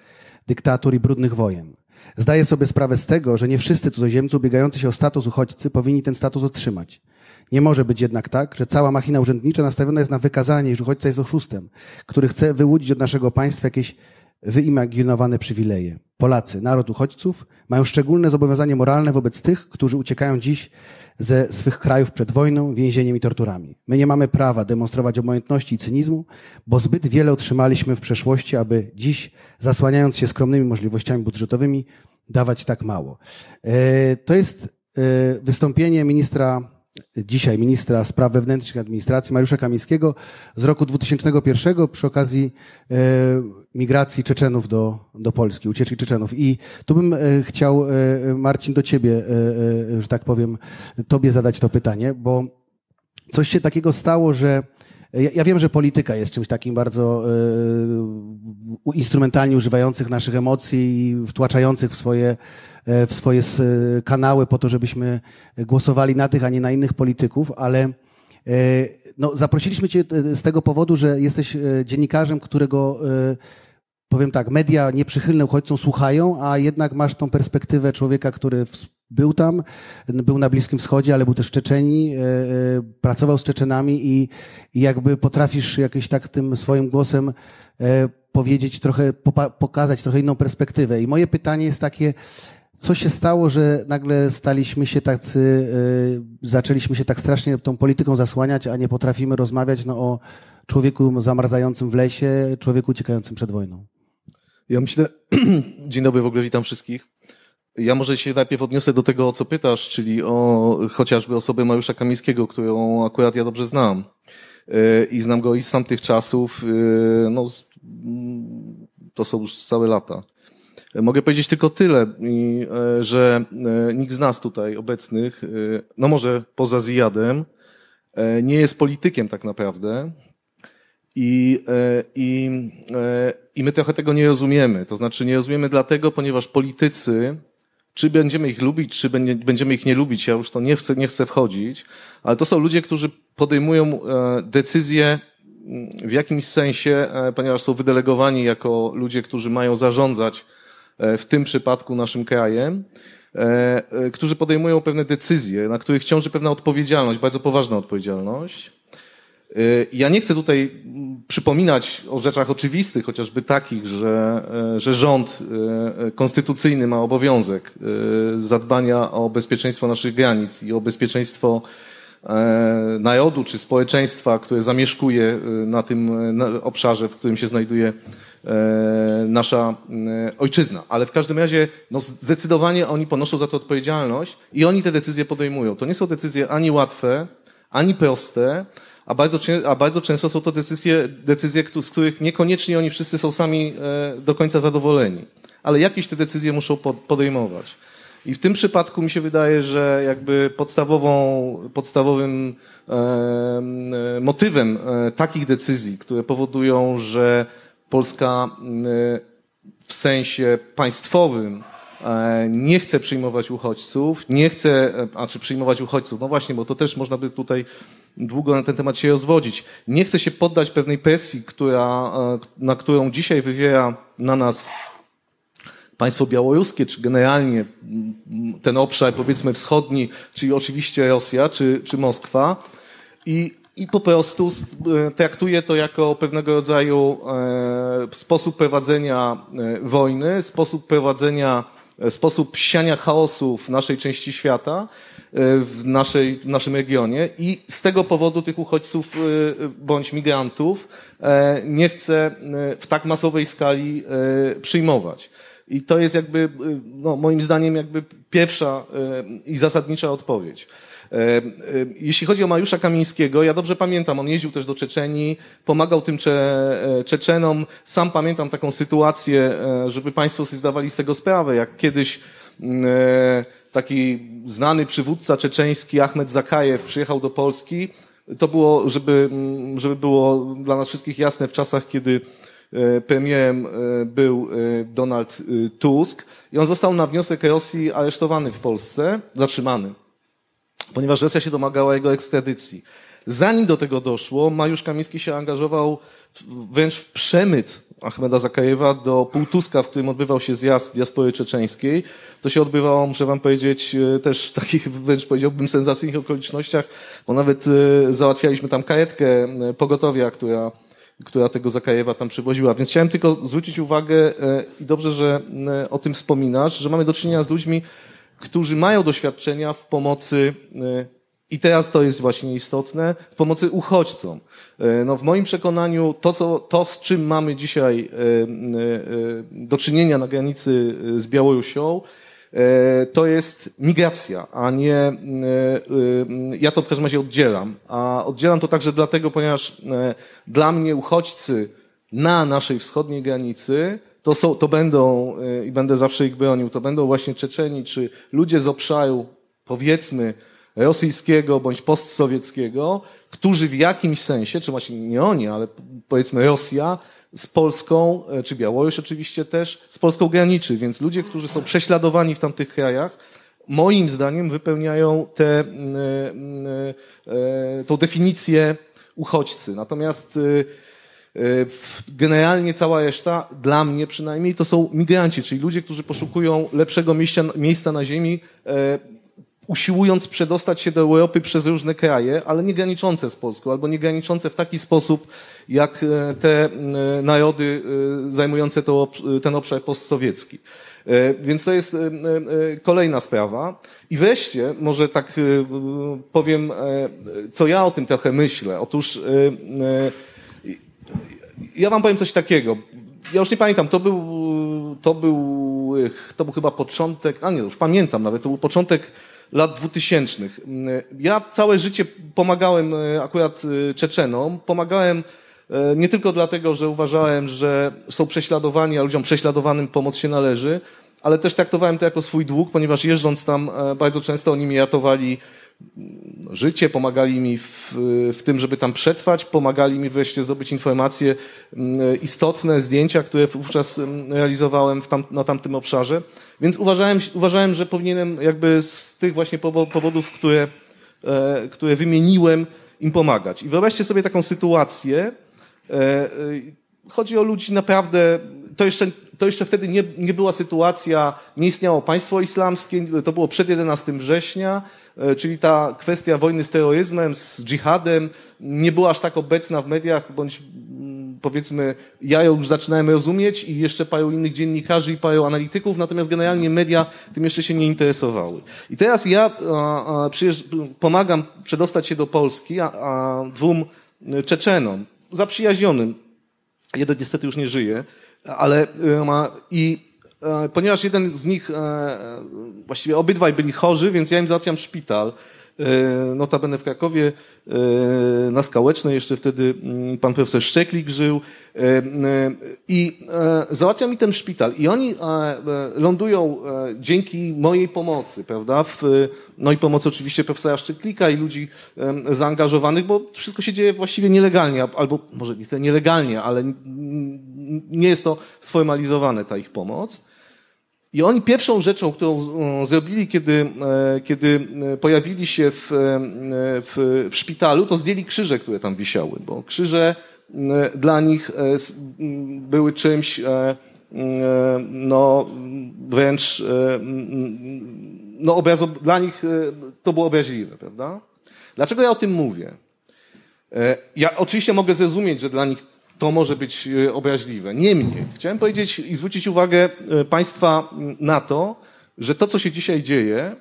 dyktatur i brudnych wojen. Zdaję sobie sprawę z tego, że nie wszyscy cudzoziemcy ubiegający się o status uchodźcy powinni ten status otrzymać. Nie może być jednak tak, że cała machina urzędnicza nastawiona jest na wykazanie, iż uchodźca jest oszustem, który chce wyłudzić od naszego państwa jakieś wyimaginowane przywileje. Polacy, naród uchodźców, mają szczególne zobowiązanie moralne wobec tych, którzy uciekają dziś ze swych krajów przed wojną, więzieniem i torturami. My nie mamy prawa demonstrować obojętności i cynizmu, bo zbyt wiele otrzymaliśmy w przeszłości, aby dziś, zasłaniając się skromnymi możliwościami budżetowymi, dawać tak mało. E, to jest e, wystąpienie ministra dzisiaj ministra spraw wewnętrznych i administracji Mariusza Kamińskiego z roku 2001 przy okazji e, migracji Czeczenów do, do Polski, ucieczki Czeczenów. I tu bym e, chciał, e, Marcin, do ciebie, że tak powiem, tobie zadać to pytanie, bo coś się takiego stało, że ja, ja wiem, że polityka jest czymś takim bardzo instrumentalnie używających naszych emocji i wtłaczających w swoje w swoje kanały po to, żebyśmy głosowali na tych, a nie na innych polityków, ale e, no, zaprosiliśmy Cię e, z tego powodu, że jesteś dziennikarzem, którego powiem tak, media nieprzychylne uchodźcom słuchają, a jednak masz tą perspektywę człowieka, który był tam, był na Bliskim Wschodzie, ale był też w Czeczeni, pracował z Czeczenami i, jakby potrafisz jakieś tak tym swoim głosem powiedzieć trochę, pokazać trochę inną perspektywę. I moje pytanie jest takie, co się stało, że nagle staliśmy się tacy, y, zaczęliśmy się tak strasznie tą polityką zasłaniać, a nie potrafimy rozmawiać no, o człowieku zamarzającym w lesie, człowieku uciekającym przed wojną? Ja myślę, dzień dobry, w ogóle witam wszystkich. Ja może się najpierw odniosę do tego, o co pytasz, czyli o chociażby osobę Mariusza Kamińskiego, którą akurat ja dobrze znam. Y, I znam go i z tamtych czasów, y, no, to są już całe lata. Mogę powiedzieć tylko tyle, e, że e, nikt z nas tutaj obecnych, e, no może poza Zjadem, nie jest politykiem tak naprawdę. I, i, I my trochę tego nie rozumiemy. To znaczy nie rozumiemy dlatego, ponieważ politycy, czy będziemy ich lubić, czy będziemy ich nie lubić, ja już to nie chcę, nie chcę wchodzić, ale to są ludzie, którzy podejmują decyzje w jakimś sensie, ponieważ są wydelegowani jako ludzie, którzy mają zarządzać w tym przypadku naszym krajem, e, e, którzy podejmują pewne decyzje, na których ciąży pewna odpowiedzialność, bardzo poważna odpowiedzialność. Ja nie chcę tutaj przypominać o rzeczach oczywistych, chociażby takich, że, że rząd konstytucyjny ma obowiązek zadbania o bezpieczeństwo naszych granic i o bezpieczeństwo narodu czy społeczeństwa, które zamieszkuje na tym obszarze, w którym się znajduje E, nasza e, ojczyzna. Ale w każdym razie no zdecydowanie oni ponoszą za to odpowiedzialność i oni te decyzje podejmują. To nie są decyzje ani łatwe, ani proste, a bardzo, a bardzo często są to decyzje, decyzje, z których niekoniecznie oni wszyscy są sami e, do końca zadowoleni. Ale jakieś te decyzje muszą podejmować. I w tym przypadku mi się wydaje, że jakby podstawową, podstawowym e, motywem e, takich decyzji, które powodują, że Polska y, w sensie państwowym e, nie chce przyjmować uchodźców, nie chce, e, a czy przyjmować uchodźców, no właśnie, bo to też można by tutaj długo na ten temat się rozwodzić. Nie chce się poddać pewnej presji, która, e, na którą dzisiaj wywiera na nas państwo białoruskie, czy generalnie ten obszar, powiedzmy, wschodni, czyli oczywiście Rosja, czy, czy Moskwa. I i po prostu e, traktuje to jako pewnego rodzaju e, sposób prowadzenia e, wojny, sposób prowadzenia, sposób siania chaosu w naszej części świata, w, naszej, w naszym regionie i z tego powodu tych uchodźców bądź migrantów nie chce w tak masowej skali przyjmować. I to jest jakby, no, moim zdaniem, jakby pierwsza i zasadnicza odpowiedź. E, e, jeśli chodzi o Mariusza Kamińskiego, ja dobrze pamiętam, on jeździł też do Czeczenii, pomagał tym Cze e, Czeczenom. Sam pamiętam taką sytuację, żeby Państwo sobie zdawali z tego sprawę, jak kiedyś mm, taki znany przywódca czeczeński Ahmed Zakajew przyjechał do Polski. To było, żeby, mm, żeby było dla nas wszystkich jasne, w czasach, kiedy premierem był Donald Tusk i on został na wniosek Rosji aresztowany w Polsce, zatrzymany ponieważ Rosja się domagała jego ekstradycji. Zanim do tego doszło, Mariusz Kamiński się angażował wręcz w przemyt Ahmeda Zakajewa do Półtuska, w którym odbywał się zjazd diaspory czeczeńskiej. To się odbywało, muszę wam powiedzieć, e, też w takich wręcz powiedziałbym sensacyjnych okolicznościach, bo nawet e, załatwialiśmy tam karetkę e, pogotowia, która, która tego Zakajewa tam przywoziła. Więc chciałem tylko zwrócić uwagę i dobrze, że o tym wspominasz, że mamy do czynienia z ludźmi, którzy mają doświadczenia w pomocy, e, i teraz to jest właśnie istotne, w pomocy uchodźcom. E, no w moim przekonaniu to, co, to, z czym mamy dzisiaj e, do czynienia na granicy z Białorusią, to jest migracja, a nie, ja to w każdym razie oddzielam, a oddzielam to także dlatego, ponieważ dla mnie uchodźcy na naszej wschodniej granicy to, są, to będą, i będę zawsze ich bronił, to będą właśnie Czeczeni, czy ludzie z obszaru, powiedzmy, rosyjskiego bądź postsowieckiego, którzy w jakimś sensie, czy właśnie nie oni, ale powiedzmy Rosja, z Polską, y, czy Białoruś oczywiście też, z Polską graniczy. Więc ludzie, którzy są prześladowani w tamtych krajach, moim zdaniem wypełniają tę y, tą definicję uchodźcy. Natomiast E, generalnie cała reszta, dla mnie przynajmniej, to są migranci, czyli ludzie, którzy poszukują lepszego miejsca, miejsca na ziemi, e, usiłując przedostać się do Europy przez różne kraje, ale nie graniczące z Polską, albo nie graniczące w taki sposób, jak e, te narody zajmujące to, ten obszar postsowiecki. Więc to jest kolejna sprawa. I wreszcie, może tak powiem, co ja o tym trochę myślę. Otóż ja wam powiem coś takiego. Ja już nie pamiętam, to był, to był, to był chyba początek, a nie, już pamiętam nawet, to był początek lat dwutysięcznych. Ja całe życie pomagałem e, akurat e, Czeczenom, pomagałem e, nie tylko dlatego, że uważałem, że są prześladowani, a ludziom prześladowanym pomoc się należy, ale też traktowałem to jako swój dług, ponieważ jeżdżąc tam bardzo często oni mi ratowali życie, pomagali mi w, w, tym, żeby tam przetrwać, pomagali mi wreszcie zdobyć informacje mm, istotne, zdjęcia, które wówczas mm, realizowałem tam, na tamtym obszarze. Więc uważałem, uważałem, że powinienem jakby z tych właśnie powodów, które, e, które wymieniłem, im pomagać. I wyobraźcie sobie taką sytuację. E, e, chodzi o ludzi naprawdę, to jeszcze, to jeszcze wtedy nie, nie była sytuacja, nie istniało państwo islamskie, to było przed 11 września, czyli ta kwestia wojny z terroryzmem, z dżihadem nie była aż tak obecna w mediach, bądź mm, powiedzmy, ja ją już zaczynałem rozumieć i jeszcze paru innych dziennikarzy i paru analityków, natomiast generalnie media tym jeszcze się nie interesowały. I teraz ja pomagam przedostać się do Polski, a, a dwóm Czeczenom, zaprzyjaźnionym, jeden niestety już nie żyje, ale e, i E, ponieważ jeden z nich, e, e, właściwie obydwaj byli chorzy, więc ja im załatwiam szpital. Notabene w Krakowie, na Skałecznej, jeszcze wtedy mm, pan profesor Szczeklik żył. I załatwiam mi ten szpital. I oni lądują dzięki mojej pomocy, prawda? W, no i pomocy oczywiście profesora Szczeklika i ludzi zaangażowanych, bo wszystko się dzieje właściwie nielegalnie, albo może nie nielegalnie, ale nie jest to sformalizowane, ta ich pomoc. I oni pierwszą rzeczą, którą e, zrobili, kiedy, e, kiedy e, pojawili się w, w, w szpitalu, to zdjęli krzyże, które tam wisiały, bo krzyże dla nich były czymś no, wręcz no, obrazo, dla nich to było obraźliwe, prawda? Dlaczego ja o tym mówię? Ja oczywiście mogę zrozumieć, że dla nich to może być e, obraźliwe. Niemniej, chciałem powiedzieć i zwrócić uwagę e, Państwa na to, że to, co się dzisiaj dzieje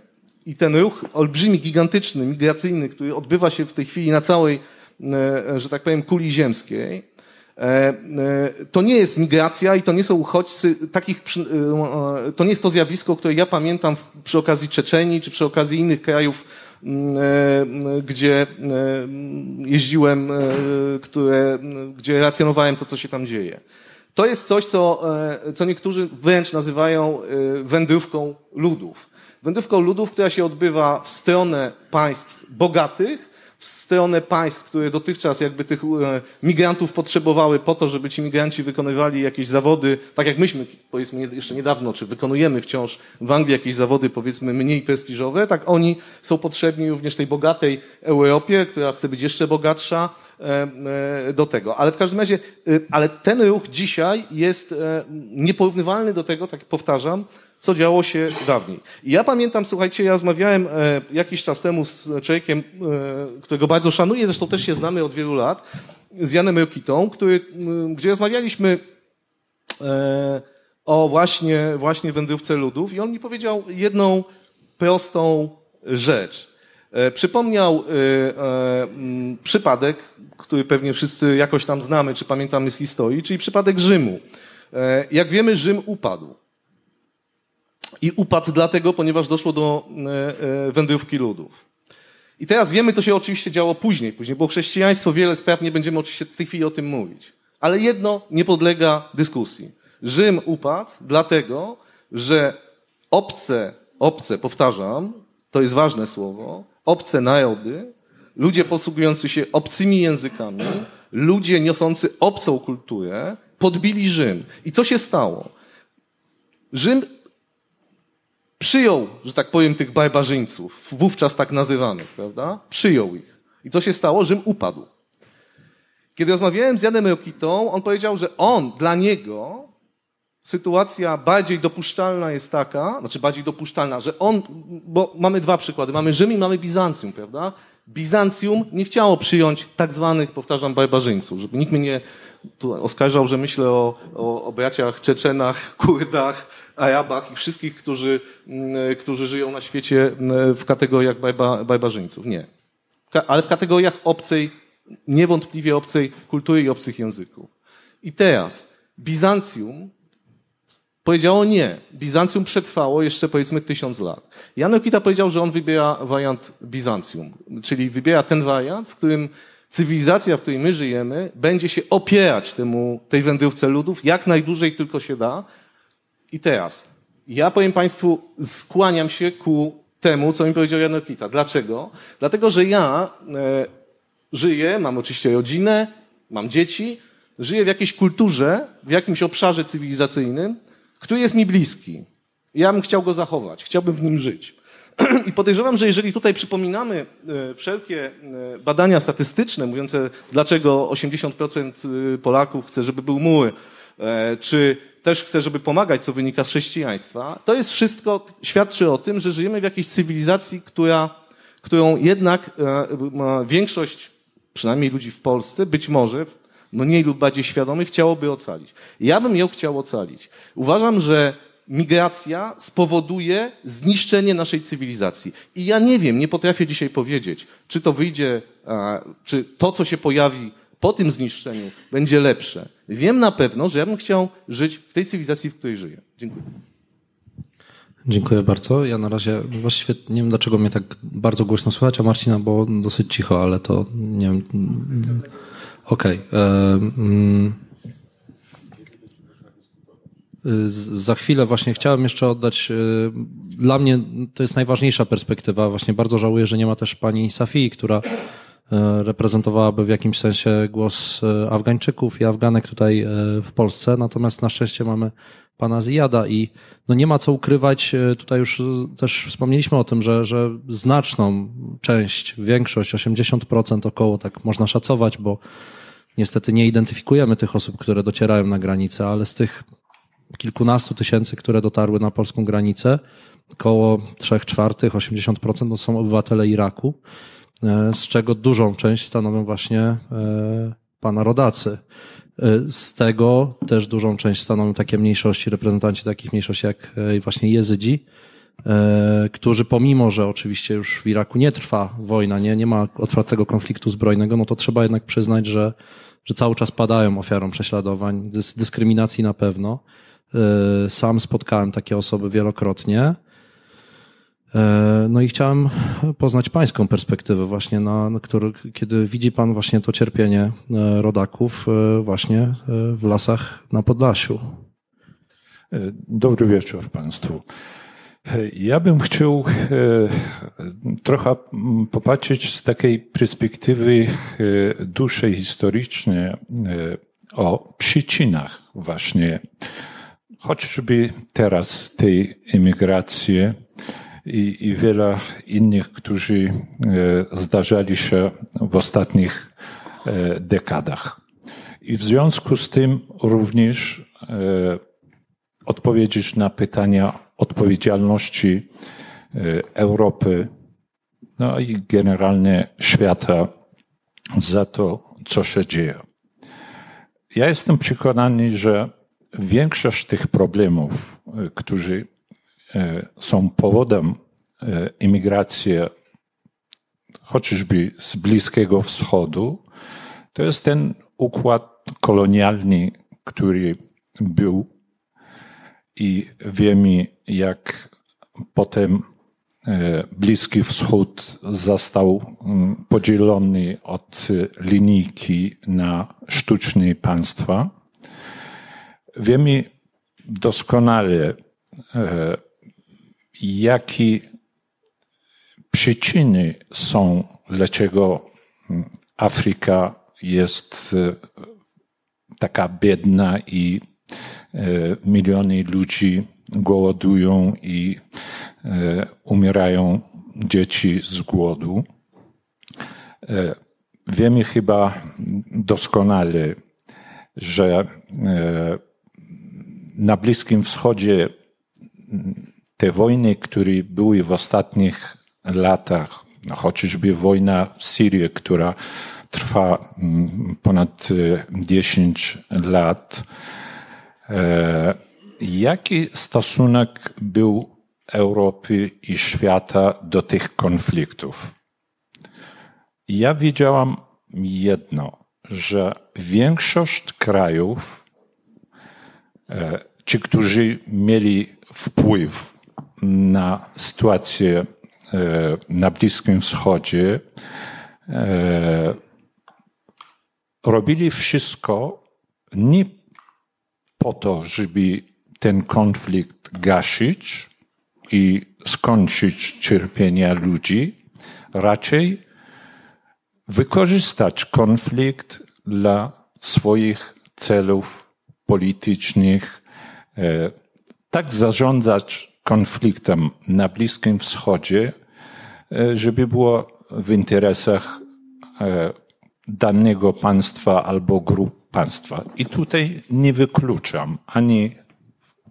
i ten ruch olbrzymi, gigantyczny, migracyjny, który odbywa się w tej chwili na całej, e, że tak powiem, kuli ziemskiej, to nie jest migracja i to nie są uchodźcy, takich, to nie jest to zjawisko, które ja pamiętam przy okazji Czeczenii czy przy okazji innych krajów gdzie e, jeździłem, e, które, gdzie racjonowałem to, co się tam dzieje. To jest coś, co, co niektórzy wręcz nazywają wędrówką ludów. Wędrówką ludów, która się odbywa w stronę państw bogatych, w stronę państw, które dotychczas jakby tych e, migrantów potrzebowały po to, żeby ci migranci wykonywali jakieś zawody, tak jak myśmy, powiedzmy jeszcze niedawno, czy wykonujemy wciąż w Anglii jakieś zawody, powiedzmy, mniej prestiżowe, tak oni są potrzebni również tej bogatej Europie, która chce być jeszcze bogatsza, e, e, do tego. Ale w każdym razie, ale ten ruch dzisiaj jest nieporównywalny do tego, tak powtarzam, co działo się dawniej. I ja pamiętam, słuchajcie, ja rozmawiałem e, jakiś czas temu z człowiekiem, e, którego bardzo szanuję, zresztą też się znamy od wielu lat, z Janem Rokitą, który, gdzie rozmawialiśmy e, o właśnie, właśnie wędrówce ludów i on mi powiedział jedną prostą rzecz. Przypomniał przypadek, który pewnie wszyscy jakoś tam znamy, czy pamiętamy z historii, czyli przypadek Rzymu. Jak wiemy, Rzym upadł. I upadł dlatego, ponieważ doszło do e, e, wędrówki ludów. I teraz wiemy, co się oczywiście działo później. Później było chrześcijaństwo, wiele spraw, nie będziemy oczywiście w tej chwili o tym mówić. Ale jedno nie podlega dyskusji. Rzym upadł dlatego, że obce, obce, powtarzam, to jest ważne słowo, obce narody, ludzie posługujący się obcymi językami, ludzie niosący obcą kulturę, podbili Rzym. I co się stało? Rzym przyjął, że tak powiem, tych barbarzyńców, wówczas tak nazywanych, prawda? Przyjął ich. I co się stało? Rzym upadł. Kiedy rozmawiałem z Janem Rokitą, on powiedział, że on, dla niego, sytuacja bardziej dopuszczalna jest taka, znaczy bardziej dopuszczalna, że on, bo mamy dwa przykłady, mamy Rzym i mamy Bizancjum, prawda? Bizancjum nie chciało przyjąć tak zwanych, powtarzam, barbarzyńców, żeby nikt mnie nie oskarżał, że myślę o, o, o braciach Czeczenach, Kurdach, Arabach i wszystkich, którzy, mm, którzy żyją na świecie mm, w kategoriach barba, barbarzyńców. Nie. Ale w kategoriach obcej, niewątpliwie obcej kultury i obcych języków. I teraz Bizancjum powiedziało nie. Bizancjum przetrwało jeszcze powiedzmy tysiąc lat. Jan Okita powiedział, że on wybiera wariant Bizancjum, czyli wybiera ten wariant, w którym cywilizacja, w której my żyjemy, będzie się opierać temu, tej wędrówce ludów jak najdłużej tylko się da. I teraz, ja powiem Państwu, skłaniam się ku temu, co mi powiedział Jan Okita. Dlaczego? Dlatego, że ja e, żyję, mam oczywiście rodzinę, mam dzieci, żyję w jakiejś kulturze, w jakimś obszarze cywilizacyjnym, który jest mi bliski. Ja bym chciał go zachować, chciałbym w nim żyć. I podejrzewam, że jeżeli tutaj przypominamy e, wszelkie e, badania statystyczne mówiące, dlaczego 80% e, Polaków chce, żeby był mur, czy też chce, żeby pomagać, co wynika z chrześcijaństwa, to jest wszystko, świadczy o tym, że żyjemy w jakiejś cywilizacji, która, którą jednak większość, przynajmniej ludzi w Polsce, być może mniej lub bardziej świadomych, chciałoby ocalić. Ja bym ją chciał ocalić. Uważam, że migracja spowoduje zniszczenie naszej cywilizacji. I ja nie wiem, nie potrafię dzisiaj powiedzieć, czy to wyjdzie, czy to, co się pojawi po tym zniszczeniu, będzie lepsze. Wiem na pewno, że ja bym chciał żyć w tej cywilizacji, w której żyję. Dziękuję. Dziękuję bardzo. Ja na razie właściwie nie wiem, dlaczego mnie tak bardzo głośno słychać, a Marcina było dosyć cicho, ale to nie wiem. Okej. Okay. Za chwilę właśnie chciałem jeszcze oddać, y, dla mnie to jest najważniejsza perspektywa. Właśnie bardzo żałuję, że nie ma też pani Safii, która reprezentowałaby w jakimś sensie głos y, Afgańczyków i Afganek tutaj w Polsce. Natomiast na szczęście mamy pana Ziyada i no nie ma co ukrywać, tutaj już też wspomnieliśmy o tym, że, że znaczną część, większość, 80% około, tak można szacować, bo niestety nie identyfikujemy tych osób, które docierają na granicę, ale z tych kilkunastu tysięcy, które dotarły na polską granicę, około 3 czwartych, 80% to są obywatele Iraku, e, z czego dużą część stanowią właśnie e, pana rodacy. E, z tego też dużą część stanowią takie mniejszości, reprezentanci takich mniejszości jak właśnie Jezydzi, którzy pomimo, że oczywiście już w Iraku nie trwa wojna, nie, nie ma otwartego konfliktu zbrojnego, no to trzeba jednak przyznać, że, że cały czas padają ofiarą prześladowań, dyskryminacji na pewno. Sam spotkałem takie osoby wielokrotnie. Y, no i chciałem poznać pańską perspektywę właśnie, na, na który, kiedy widzi pan właśnie to cierpienie y, rodaków właśnie w lasach na Podlasiu. Dobry wieczór państwu. Ja bym chciał trochę popatrzeć z takiej perspektywy dłuższej historycznej o przyczynach właśnie chociażby teraz tej emigracji i, i wiele innych, którzy e, zdarzali się w ostatnich e, dekadach. I w związku z tym również e, odpowiedzieć na pytania odpowiedzialności Europy, no i generalnie świata za to, co się dzieje. Ja jestem przekonany, że większość tych problemów, którzy są powodem e, chociażby z Bliskiego Wschodu, to jest ten układ kolonialny, który był i wiemy, jak potem Bliski Wschód został mm, podzielony od linijki na sztuczne państwa. Wiemy doskonale, e, jakie przyczyny są, dlaczego Afryka jest e, taka biedna i e, miliony ludzi głodują i umierają dzieci z głodu. Wiemy chyba doskonale, że na Bliskim Wschodzie te wojny, które były w ostatnich latach, no chociażby wojna w Syrii, która trwa mm, ponad 10 lat, e, jaki stosunek był Europy i świata do tych konfliktów? Ja widziałam jedno, że większość krajów, e, ci, którzy mieli wpływ na sytuację e, na Bliskim Wschodzie, e, robili wszystko nie po to, żeby ten konflikt gasić i skończyć cierpienia ludzi, raczej wykorzystać konflikt dla swoich celów politycznych, e, tak zarządzać konfliktem na Bliskim Wschodzie, e, żeby było w interesach e, danego państwa albo grup państwa. I tutaj nie wykluczam ani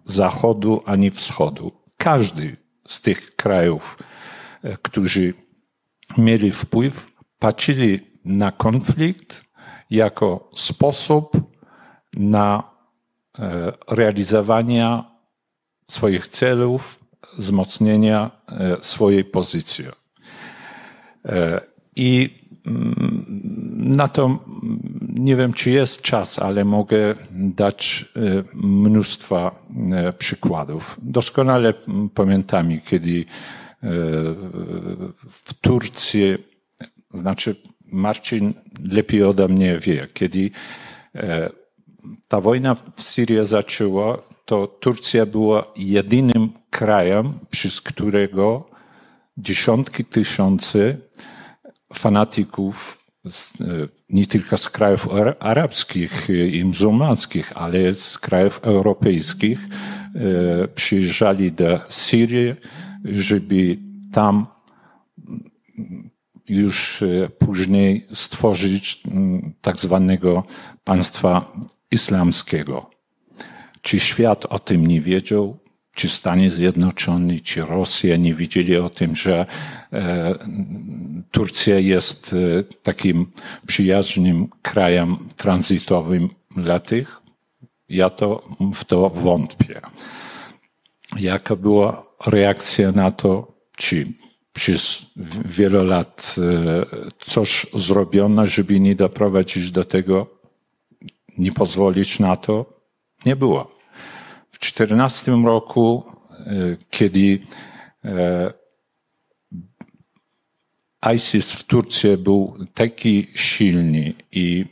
Zachodu, ani Wschodu. Każdy z tych krajów, którzy mieli wpływ, patrzyli na konflikt jako sposób na e, realizowanie swoich celów, wzmocnienia e, swojej pozycji. E, I mm, na to nie wiem, czy jest czas, ale mogę dać mnóstwo przykładów. Doskonale pamiętam, kiedy w Turcji znaczy, Marcin lepiej ode mnie wie, kiedy e, ta wojna w Syrii zaczęła, to Turcja była jedynym krajem, przez którego dziesiątki tysięcy fanatyków e, nie tylko z krajów arabskich i muzułmańskich, ale z krajów europejskich e, przyjeżdżali do Syrii, żeby tam już e, później stworzyć mm, tak zwanego państwa islamskiego. Czy świat o tym nie wiedział? Czy Stany Zjednoczone, czy Rosja nie wiedzieli o tym, że e, Turcja jest e, takim przyjaznym krajem tranzytowym dla tych? Ja to w to wątpię. Jaka była reakcja na to? Czy przez wiele lat e, coś zrobiono, żeby nie doprowadzić do tego, nie pozwolić na to, nie było. W 2014 roku, e, kiedy e, ISIS w Turcji był taki silny i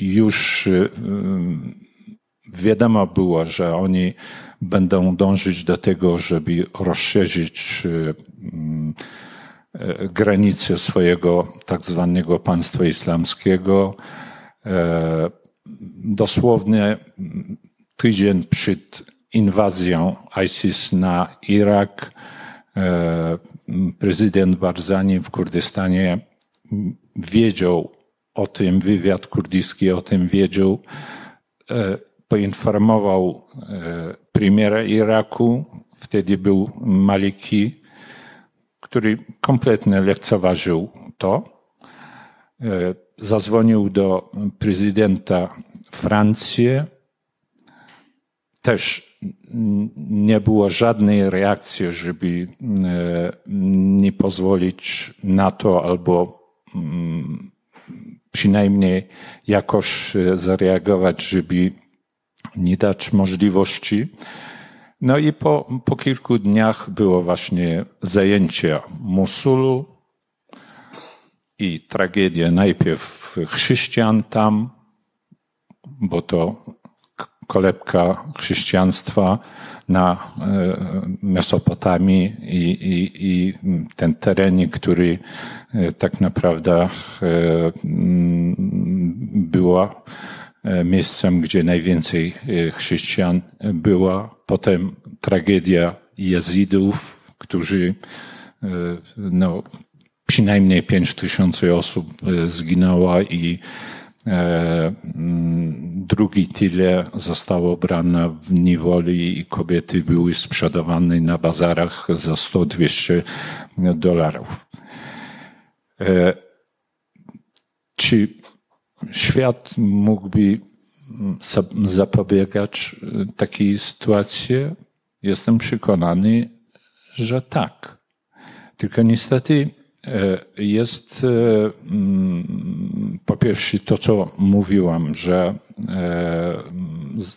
już wiadomo było, że oni będą dążyć do tego, żeby rozszerzyć e, e, granice swojego tak zwanego państwa islamskiego. E, dosłownie tydzień przed inwazją ISIS na Irak, prezydent Barzani w Kurdystanie wiedział o tym, wywiad kurdyjski o tym wiedział, poinformował e, premiera Iraku, wtedy był Maliki, który kompletnie lekceważył to. E, zadzwonił do prezydenta Francji. Też nie było żadnej reakcji, żeby e, nie pozwolić na to albo mm, przynajmniej jakoś zareagować, żeby nie dać możliwości. No i po, po kilku dniach było właśnie zajęcie Mosulu i tragedia najpierw chrześcijan tam, bo to kolebka chrześcijaństwa na e, Mesopotamii i, i, i ten teren, który e, tak naprawdę e, była miejscem, gdzie najwięcej chrześcijan była. Potem tragedia jezidów, którzy, no, przynajmniej pięć tysięcy osób zginęła i drugi tyle zostało brane w niewoli i kobiety były sprzedawane na bazarach za 100-200 dolarów. Czy świat mógłby zapobiegać takiej sytuacji? Jestem przekonany, że tak. Tylko niestety jest po pierwsze to, co mówiłam, że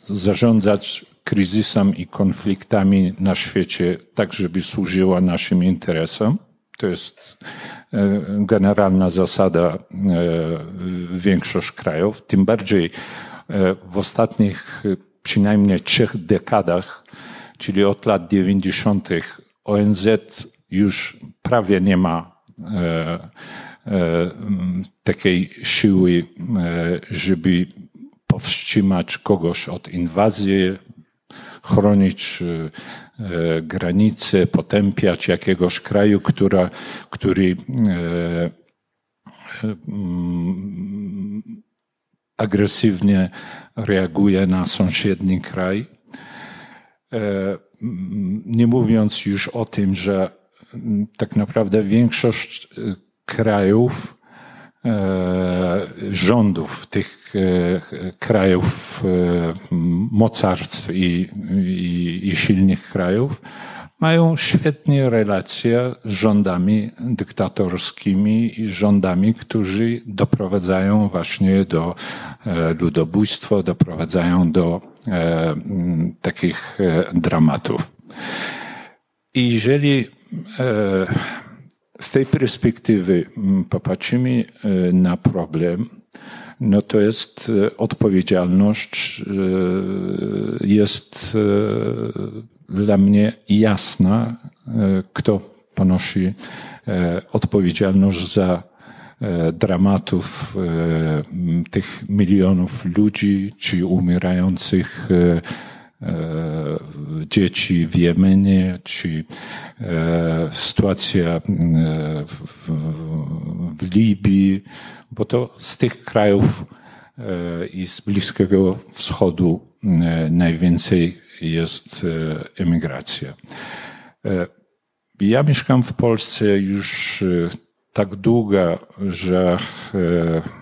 zarządzać kryzysem i konfliktami na świecie tak, żeby służyła naszym interesom. To jest generalna zasada większość krajów. Tym bardziej w ostatnich przynajmniej trzech dekadach, czyli od lat 90. ONZ już prawie nie ma takiej siły, żeby powstrzymać kogoś od inwazji, chronić granice, potępiać jakiegoś kraju, która, który agresywnie reaguje na sąsiedni kraj. Nie mówiąc już o tym, że tak naprawdę większość krajów, rządów tych krajów mocarstw i, i, i silnych krajów mają świetne relacje z rządami dyktatorskimi i rządami, którzy doprowadzają właśnie do ludobójstwa, doprowadzają do takich dramatów. I jeżeli z tej perspektywy popatrzymy na problem, no to jest odpowiedzialność, jest dla mnie jasna, kto ponosi odpowiedzialność za dramatów tych milionów ludzi, czy umierających dzieci w Jemenie, czy sytuacja w, w Libii, bo to z tych krajów i z Bliskiego Wschodu najwięcej jest emigracja. Ja mieszkam w Polsce już tak długo, że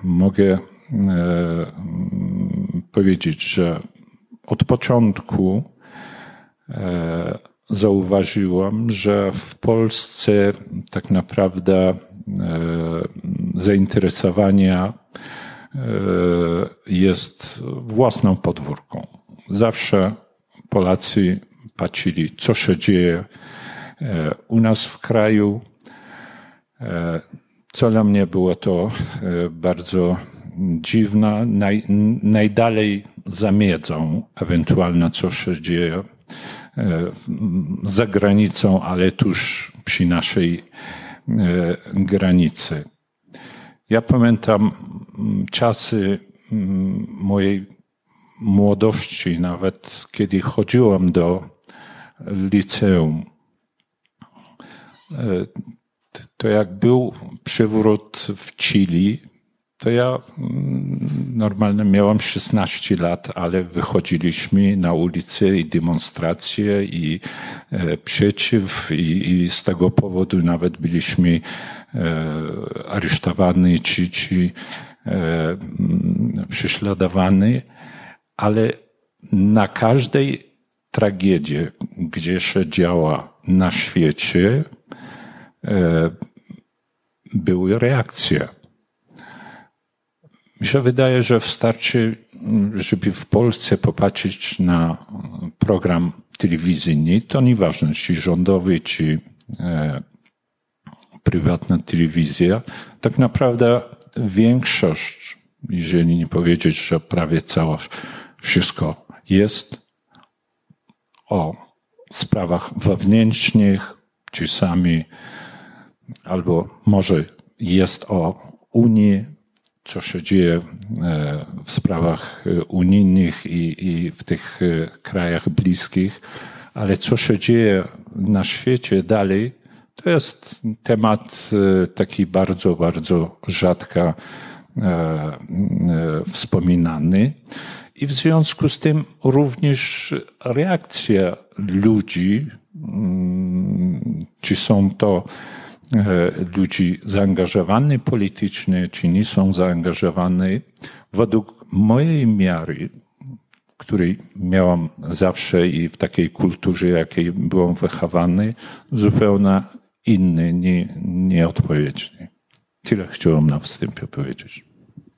mogę powiedzieć, że od początku zauważyłam, że w Polsce tak naprawdę zainteresowania jest własną podwórką. Zawsze Polacy patrzyli, co się dzieje u nas w kraju. Co dla mnie było to bardzo dziwne. Naj, najdalej za miedzą, ewentualnie co się dzieje za granicą, ale tuż przy naszej granicy. Ja pamiętam czasy mojej młodości, nawet kiedy chodziłem do liceum. To jak był przewrót w Chile, to ja normalnie miałem 16 lat, ale wychodziliśmy na ulicę i demonstracje i przeciw i, i z tego powodu nawet byliśmy aresztowani czy, czy prześladowani, ale na każdej tragedii, gdzie się działa na świecie, były reakcje. Mi się wydaje, że wystarczy, żeby w Polsce popatrzeć na program telewizyjny, to nieważne, czy rządowy, czy e, prywatna telewizja. Tak naprawdę większość, jeżeli nie powiedzieć, że prawie całość, wszystko jest o sprawach wewnętrznych, czasami albo może jest o Unii, co się dzieje w sprawach unijnych i, i w tych krajach bliskich, ale co się dzieje na świecie dalej, to jest temat taki bardzo, bardzo rzadko wspominany. I w związku z tym również reakcja ludzi, mm, czy są to ludzi zaangażowani politycznie, czy nie są zaangażowani, według mojej miary, której miałam zawsze i w takiej kulturze, jakiej byłem wychowany, zupełnie inny, nie, nieodpowiedni. Tyle chciałem na wstępie powiedzieć.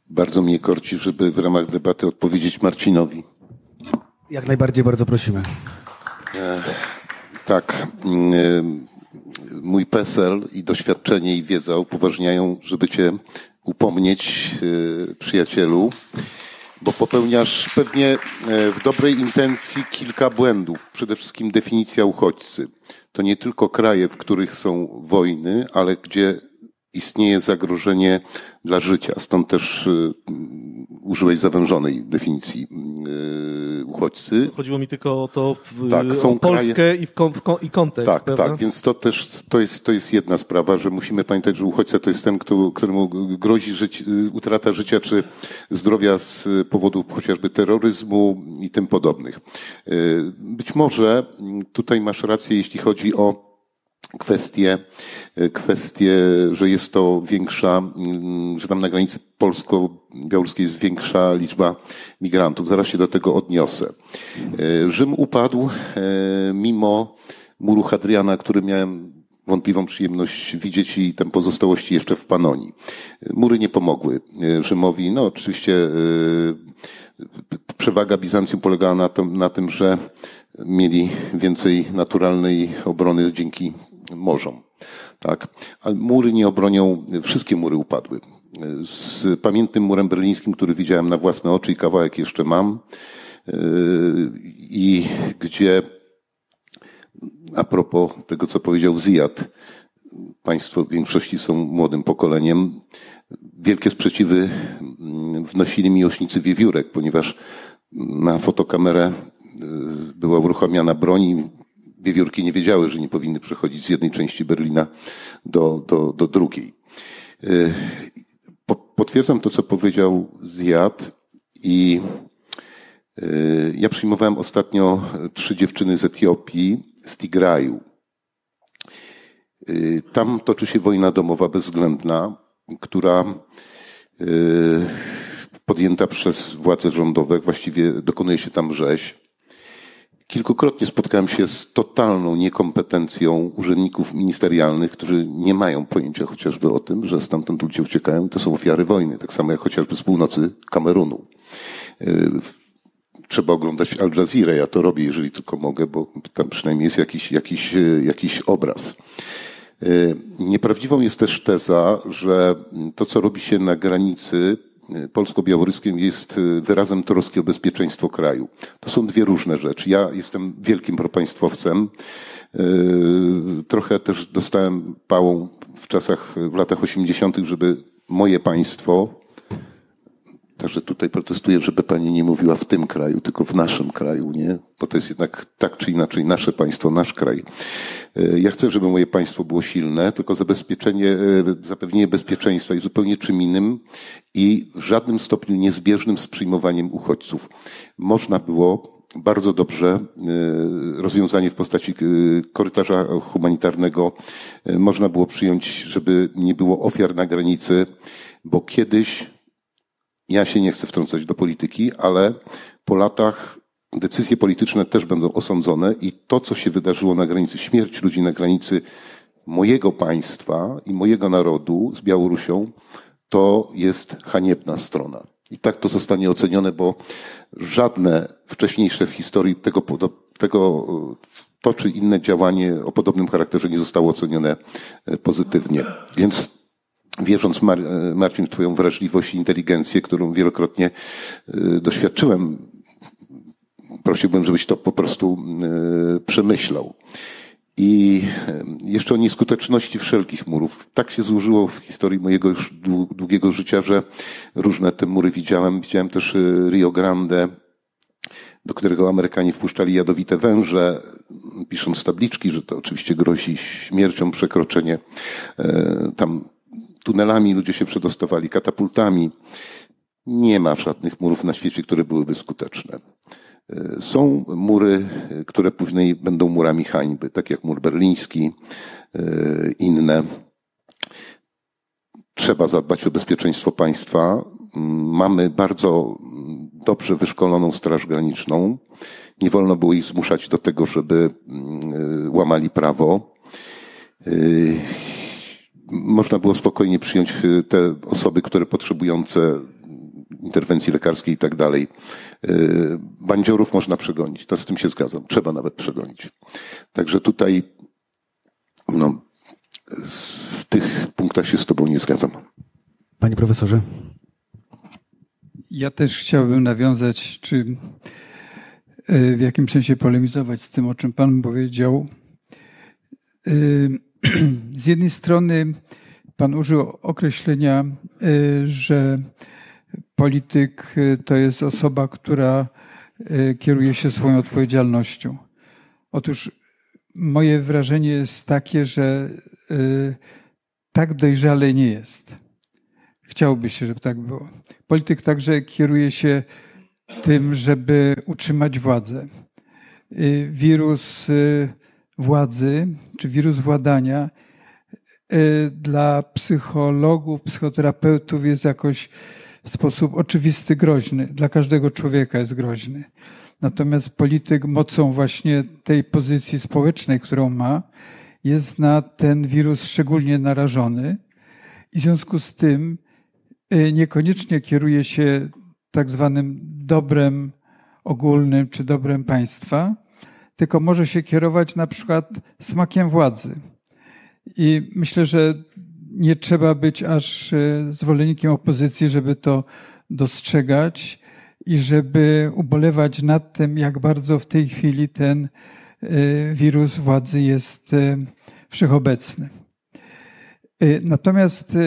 Bardzo mnie korci, żeby w ramach debaty odpowiedzieć Marcinowi. Jak najbardziej bardzo prosimy. E, tak. E, mój PESEL i doświadczenie i wiedza upoważniają, żeby cię upomnieć, e, przyjacielu, bo popełniasz pewnie e, w dobrej intencji kilka błędów. Przede wszystkim definicja uchodźcy. To nie tylko kraje, w których są wojny, ale gdzie istnieje zagrożenie dla życia. Stąd też y, użyłeś zawężonej definicji y, uchodźcy. Chodziło mi tylko o to, w, tak, o Polskę kraje... i, w, w, i kontekst. Tak, prawda? tak, więc to też to jest, to jest jedna sprawa, że musimy pamiętać, że uchodźca to jest ten, kto, któremu grozi żyć, utrata życia czy zdrowia z powodu chociażby terroryzmu i tym podobnych. Y, być może tutaj masz rację, jeśli chodzi o kwestie, kwestie, że jest to większa, mm, że tam na granicy polsko-białoruskiej jest większa liczba migrantów. Zaraz się do tego odniosę. E, Rzym upadł e, mimo muru Hadriana, który miałem wątpliwą przyjemność widzieć i tam pozostałości jeszcze w Panonii. Mury nie pomogły e, Rzymowi. No oczywiście przewaga Bizancjum polegała na tym, na tym, że mieli więcej naturalnej obrony dzięki morzom. Tak? Ale mury nie obronią, wszystkie mury upadły. Z pamiętnym murem berlińskim, który widziałem na własne oczy i kawałek jeszcze mam, yy, i gdzie a propos tego, co powiedział Ziyad, Państwo w większości są młodym pokoleniem. Wielkie sprzeciwy wnosili miłośnicy wiewiórek, ponieważ na fotokamerę yy, była uruchamiana broń wiewiórki nie wiedziały, że nie powinny przechodzić z jednej części Berlina do, do, do drugiej. Y, potwierdzam to, co powiedział Zjad i y, ja przyjmowałem ostatnio trzy dziewczyny z Etiopii, z Tigraju. Y, tam toczy się wojna domowa bezwzględna, która podjęta przez władze rządowe, właściwie dokonuje się tam rzeź. Kilkukrotnie spotkałem się z totalną niekompetencją urzędników ministerialnych, którzy nie mają pojęcia chociażby o tym, że stamtąd ludzie uciekają i to są ofiary wojny, tak samo jak chociażby z północy Kamerunu. Y, trzeba oglądać Al Jazeera, ja to robię, jeżeli tylko mogę, bo tam przynajmniej jest jakiś, jakiś, y, jakiś obraz. Y, nieprawdziwą jest też teza, że to, co robi się na granicy, polsko-białoruskim jest y, wyrazem troski o bezpieczeństwo kraju. To są dwie różne rzeczy. Ja jestem wielkim propaństwowcem. Y, trochę też dostałem pałą w czasach, w latach 80., żeby moje państwo Także tutaj protestuję, żeby pani nie mówiła w tym kraju, tylko w naszym kraju, nie? Bo to jest jednak tak czy inaczej nasze państwo, nasz kraj. E, ja chcę, żeby moje państwo było silne, tylko zabezpieczenie, e, zapewnienie bezpieczeństwa jest zupełnie czym innym i w żadnym stopniu niezbieżnym z przyjmowaniem uchodźców. Można było bardzo dobrze e, rozwiązanie w postaci korytarza humanitarnego można było przyjąć, żeby nie było ofiar na granicy, bo kiedyś ja się nie chcę wtrącać do polityki, ale po latach decyzje polityczne też będą osądzone i to, co się wydarzyło na granicy, śmierć ludzi na granicy mojego państwa i mojego narodu z Białorusią, to jest haniebna strona. I tak to zostanie ocenione, bo żadne wcześniejsze w historii tego, tego to czy inne działanie o podobnym charakterze nie zostało ocenione e, pozytywnie. Więc wierząc Mar Marcin w Twoją wrażliwość i inteligencję, którą wielokrotnie y, doświadczyłem, prosiłbym, żebyś to po prostu y, przemyślał. I y, jeszcze o nieskuteczności wszelkich murów. Tak się złożyło w historii mojego już długiego życia, że różne te mury widziałem. Widziałem też Rio Grande, do którego Amerykanie wpuszczali jadowite węże, pisząc tabliczki, że to oczywiście grozi śmiercią przekroczenie tam tunelami ludzie się przedostawali, katapultami. Nie ma żadnych murów na świecie, które byłyby skuteczne. Są mury, które później będą murami hańby, tak jak mur berliński, inne. Trzeba zadbać o bezpieczeństwo państwa. Mamy bardzo dobrze wyszkoloną Straż Graniczną. Nie wolno było ich zmuszać do tego, żeby łamali prawo. Można było spokojnie przyjąć te osoby, które potrzebujące interwencji lekarskiej i tak dalej. Bandziorów można przegonić. To z tym się zgadzam. Trzeba nawet przegonić. Także tutaj no, w tych punktach się z Tobą nie zgadzam. Panie profesorze. Ja też chciałbym nawiązać, czy e, w jakimś sensie polemizować z tym, o czym Pan powiedział. Z jednej strony Pan użył określenia, e, że polityk to jest osoba, która kieruje się swoją odpowiedzialnością. Otóż moje wrażenie jest takie, że tak dojrzale nie jest. Chciałoby się, żeby tak było. Polityk także kieruje się tym, żeby utrzymać władzę. Y, wirus y, władzy, czy wirus władania y, dla psychologów, psychoterapeutów jest jakoś w sposób oczywisty groźny. Dla każdego człowieka jest groźny. Natomiast polityk mocą właśnie tej pozycji społecznej, którą ma, jest na ten wirus szczególnie narażony. I w związku z tym Y, niekoniecznie kieruje się tak zwanym dobrem ogólnym czy dobrem państwa, tylko może się kierować na przykład smakiem władzy. I myślę, że nie trzeba być aż y, zwolennikiem opozycji, żeby to dostrzegać i żeby ubolewać nad tym, jak bardzo w tej chwili ten y, wirus władzy jest wszechobecny. Natomiast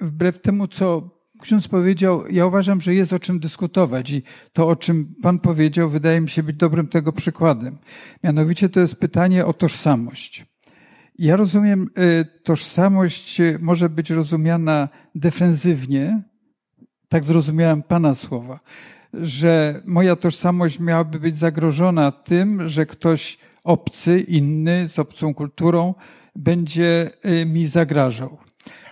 wbrew temu, co ksiądz powiedział, ja uważam, że jest o czym dyskutować i to, o czym pan powiedział, wydaje mi się być dobrym tego przykładem. Mianowicie to jest pytanie o tożsamość. Ja rozumiem, y, tożsamość może być rozumiana defensywnie, tak zrozumiałem pana słowa, że moja tożsamość miałaby być zagrożona tym, że ktoś obcy, inny, z obcą kulturą będzie y, mi zagrażał.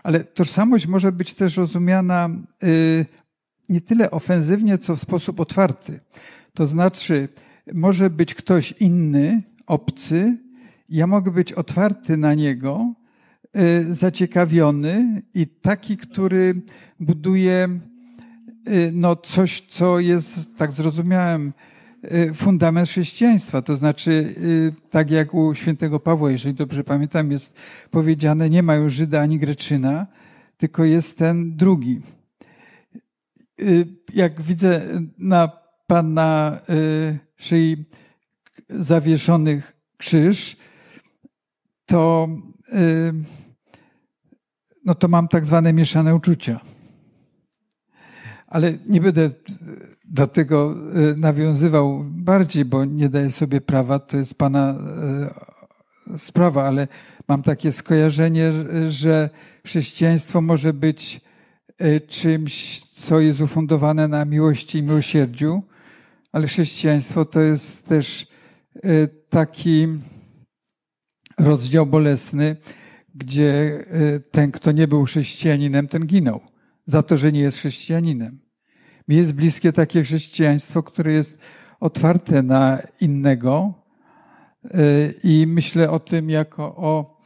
Ale tożsamość może być też rozumiana y, nie tyle ofensywnie, co w sposób otwarty. To znaczy, może być ktoś inny, obcy, ja mogę być otwarty na niego, y, zaciekawiony i taki, który buduje y, no, coś, co jest, tak zrozumiałem, fundament chrześcijaństwa. To znaczy, y, tak jak u świętego Pawła, jeżeli dobrze pamiętam, jest powiedziane, nie ma już Żyda ani Greczyna, tylko jest ten drugi. Y, jak widzę na Pana szyi zawieszony krzyż, to, no to mam tak zwane mieszane uczucia. Ale nie będę do tego e, nawiązywał bardziej, bo nie daję sobie prawa, to jest Pana e, sprawa, ale mam takie skojarzenie, że chrześcijaństwo może być e, czymś, co jest ufundowane na miłości i miłosierdziu, ale chrześcijaństwo to jest też taki rozdział bolesny, gdzie ten, kto nie był chrześcijaninem, ten ginął za to, że nie jest chrześcijaninem. Mi jest bliskie takie chrześcijaństwo, które jest otwarte na innego y, i myślę o tym jako o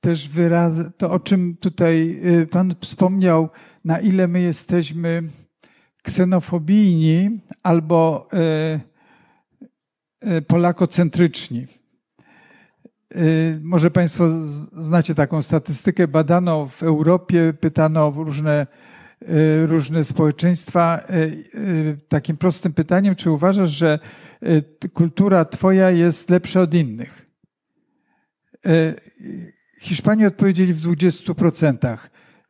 też wyraz, to o czym tutaj y, Pan wspomniał, na ile my jesteśmy ksenofobijni albo y, polakocentryczni. Może Państwo znacie taką statystykę. Badano w Europie, pytano różne różne społeczeństwa y, y, takim prostym pytaniem, czy uważasz, że kultura twoja jest lepsza od innych? Hiszpanie odpowiedzieli w 20%.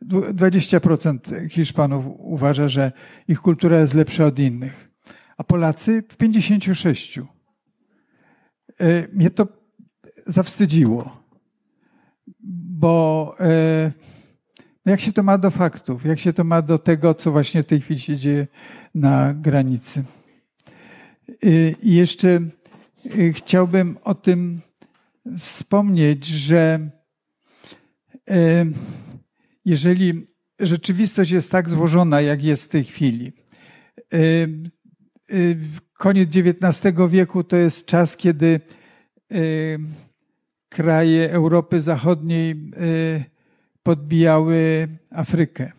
20% Hiszpanów uważa, że ich kultura jest lepsza od innych, a Polacy w 56%. Mnie to zawstydziło, bo jak się to ma do faktów? Jak się to ma do tego, co właśnie w tej chwili się dzieje na granicy? Y, I jeszcze y, chciałbym o tym wspomnieć, że y, jeżeli rzeczywistość jest tak złożona, jak jest w tej chwili, koniec XIX wieku to jest czas, kiedy kraje Europy Zachodniej podbijały Afrykę.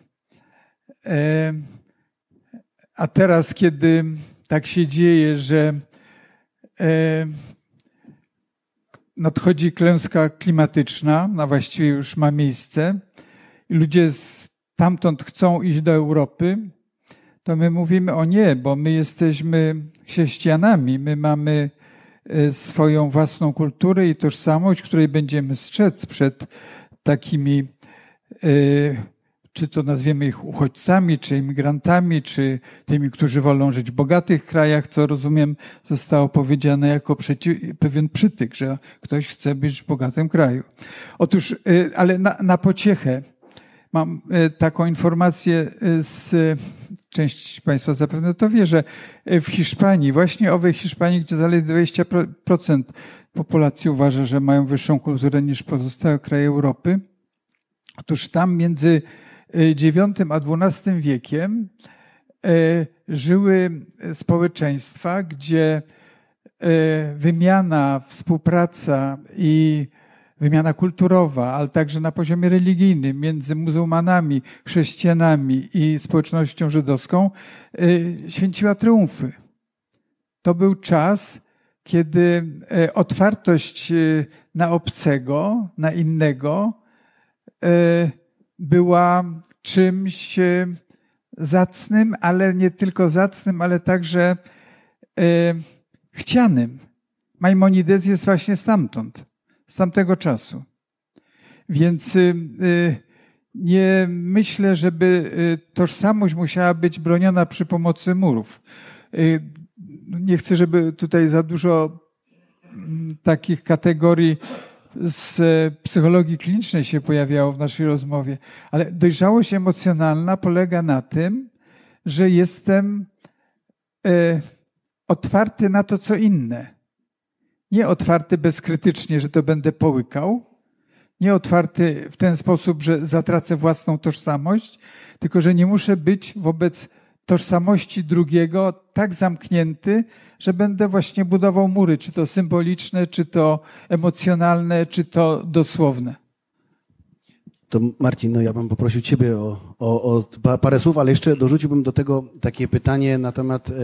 A teraz, kiedy tak się dzieje, że nadchodzi klęska klimatyczna, a właściwie już ma miejsce, i ludzie stamtąd chcą iść do Europy, to my mówimy o nie, bo my jesteśmy chrześcijanami, my mamy e, swoją własną kulturę i tożsamość, której będziemy strzec przed takimi czy to nazwiemy ich uchodźcami, czy imigrantami, czy tymi, którzy wolą żyć w bogatych krajach, co rozumiem zostało powiedziane jako przeciw, pewien przytyk, że ktoś chce być w bogatym kraju. Otóż, y, ale na, na pociechę mam y, taką informację z część Państwa zapewne to wie, że w Hiszpanii, właśnie owej Hiszpanii, gdzie zaledwie 20% populacji uważa, że mają wyższą kulturę niż pozostałe kraje Europy, Otóż tam między IX y, a XII wiekiem y, żyły społeczeństwa, gdzie y, wymiana, współpraca i wymiana kulturowa, ale także na poziomie religijnym między muzułmanami, chrześcijanami i społecznością żydowską święciła triumfy. To był czas, kiedy otwartość na obcego, na innego, E, była czymś e, zacnym, ale nie tylko zacnym, ale także e, chcianym. Maimonides jest właśnie stamtąd, z tamtego czasu. Więc nie myślę, żeby tożsamość musiała być broniona przy pomocy murów. Nie chcę, żeby tutaj za dużo mm, takich kategorii z psychologii klinicznej się pojawiało w naszej rozmowie, ale dojrzałość emocjonalna polega na tym, że jestem e, otwarty na to, co inne. Nie otwarty bezkrytycznie, że to będę połykał, nie otwarty w ten sposób, że zatracę własną tożsamość, tylko że nie muszę być wobec tożsamości drugiego tak zamknięty, że będę właśnie budował mury, czy to symboliczne, czy to emocjonalne, czy to dosłowne. To Marcin, no ja bym poprosił Ciebie o, o, o parę słów, ale jeszcze dorzuciłbym do tego takie pytanie na temat. E,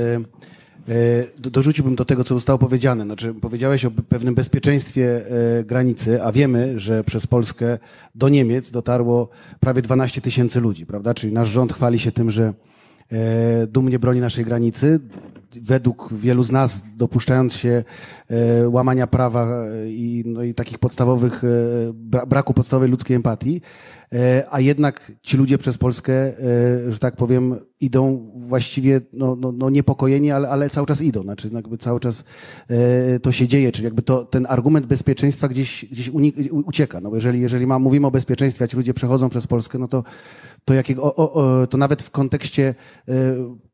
e, dorzuciłbym do tego, co zostało powiedziane. Znaczy, powiedziałeś o pewnym bezpieczeństwie e, granicy, a wiemy, że przez Polskę do Niemiec dotarło prawie 12 tysięcy ludzi, prawda? Czyli nasz rząd chwali się tym, że dumnie broni naszej granicy. Według wielu z nas, dopuszczając się e, łamania prawa i, no i takich podstawowych, e, braku podstawowej ludzkiej empatii, a jednak ci ludzie przez Polskę, że tak powiem, idą właściwie no, no, no niepokojeni, ale, ale cały czas idą. Znaczy jakby cały czas to się dzieje, czyli jakby to, ten argument bezpieczeństwa gdzieś, gdzieś unik, ucieka. No jeżeli, jeżeli ma, mówimy o bezpieczeństwie, a ci ludzie przechodzą przez Polskę, no to to, jakiego, o, o, to nawet w kontekście e,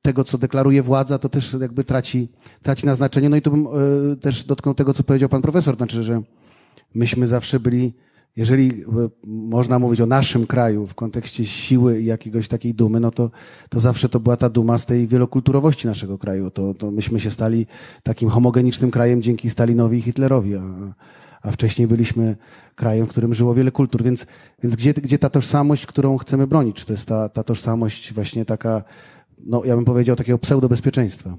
tego, co deklaruje władza, to też jakby traci, traci na znaczeniu. No i tu bym e, też dotknął tego, co powiedział pan profesor, znaczy, że myśmy zawsze byli, jeżeli e, można mówić o naszym kraju w kontekście siły i jakiegoś takiej dumy, no to, to zawsze to była ta duma z tej wielokulturowości naszego kraju. To, to myśmy się stali takim homogenicznym krajem dzięki Stalinowi i Hitlerowi. A, a wcześniej byliśmy krajem, w którym żyło wiele kultur, więc, więc gdzie, gdzie ta tożsamość, którą chcemy bronić? Czy to jest ta, ta tożsamość właśnie taka, no ja bym powiedział, takiego pseudobezpieczeństwa?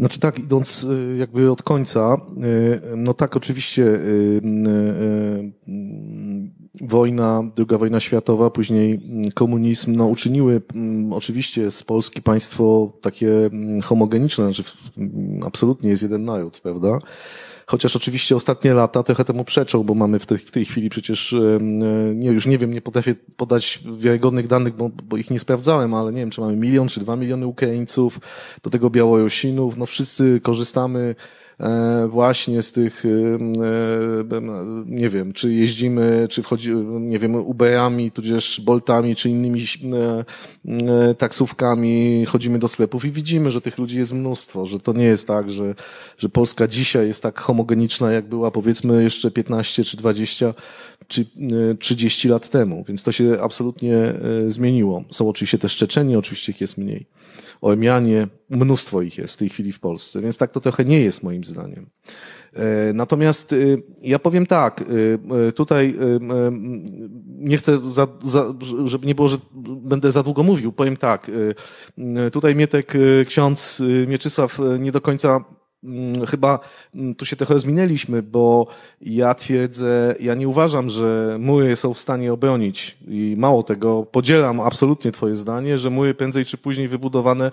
Znaczy tak, idąc y, jakby od końca, y, no tak, oczywiście y, wojna, druga wojna światowa, później komunizm, no uczyniły oczywiście z Polski państwo takie homogeniczne, znaczy absolutnie jest jeden naród, prawda? Chociaż oczywiście ostatnie lata trochę temu przeczą, bo mamy w tej, w tej chwili przecież, nie, już nie wiem, nie potrafię podać wiarygodnych danych, bo, bo ich nie sprawdzałem, ale nie wiem, czy mamy milion, czy dwa miliony Ukraińców, do tego Białorusinów, no wszyscy korzystamy e, właśnie z tych, nie wiem, czy jeździmy, czy wchodzi, nie wiem, Uberami, tudzież Boltami, czy innymi taksówkami, chodzimy do sklepów i widzimy, że tych ludzi jest mnóstwo, że to nie jest tak, że, że Polska dzisiaj jest tak homogeniczna, jak była powiedzmy jeszcze 15 czy 20 czy 30 lat temu, więc to się absolutnie zmieniło. Są oczywiście też Czeczeni, oczywiście ich jest mniej. Ormianie, mnóstwo ich jest w tej chwili w Polsce, więc tak to trochę nie jest moim zdaniem. E, natomiast y, ja powiem tak, y, tutaj nie chcę, za, za, żeby nie było, że będę za długo mówił, powiem tak, tutaj Mietek, ksiądz Mieczysław nie do końca chyba mm, tu się trochę rozminęliśmy, bo ja twierdzę, ja nie uważam, że mury są w stanie obronić i mało tego, podzielam absolutnie twoje zdanie, że mury prędzej czy później wybudowane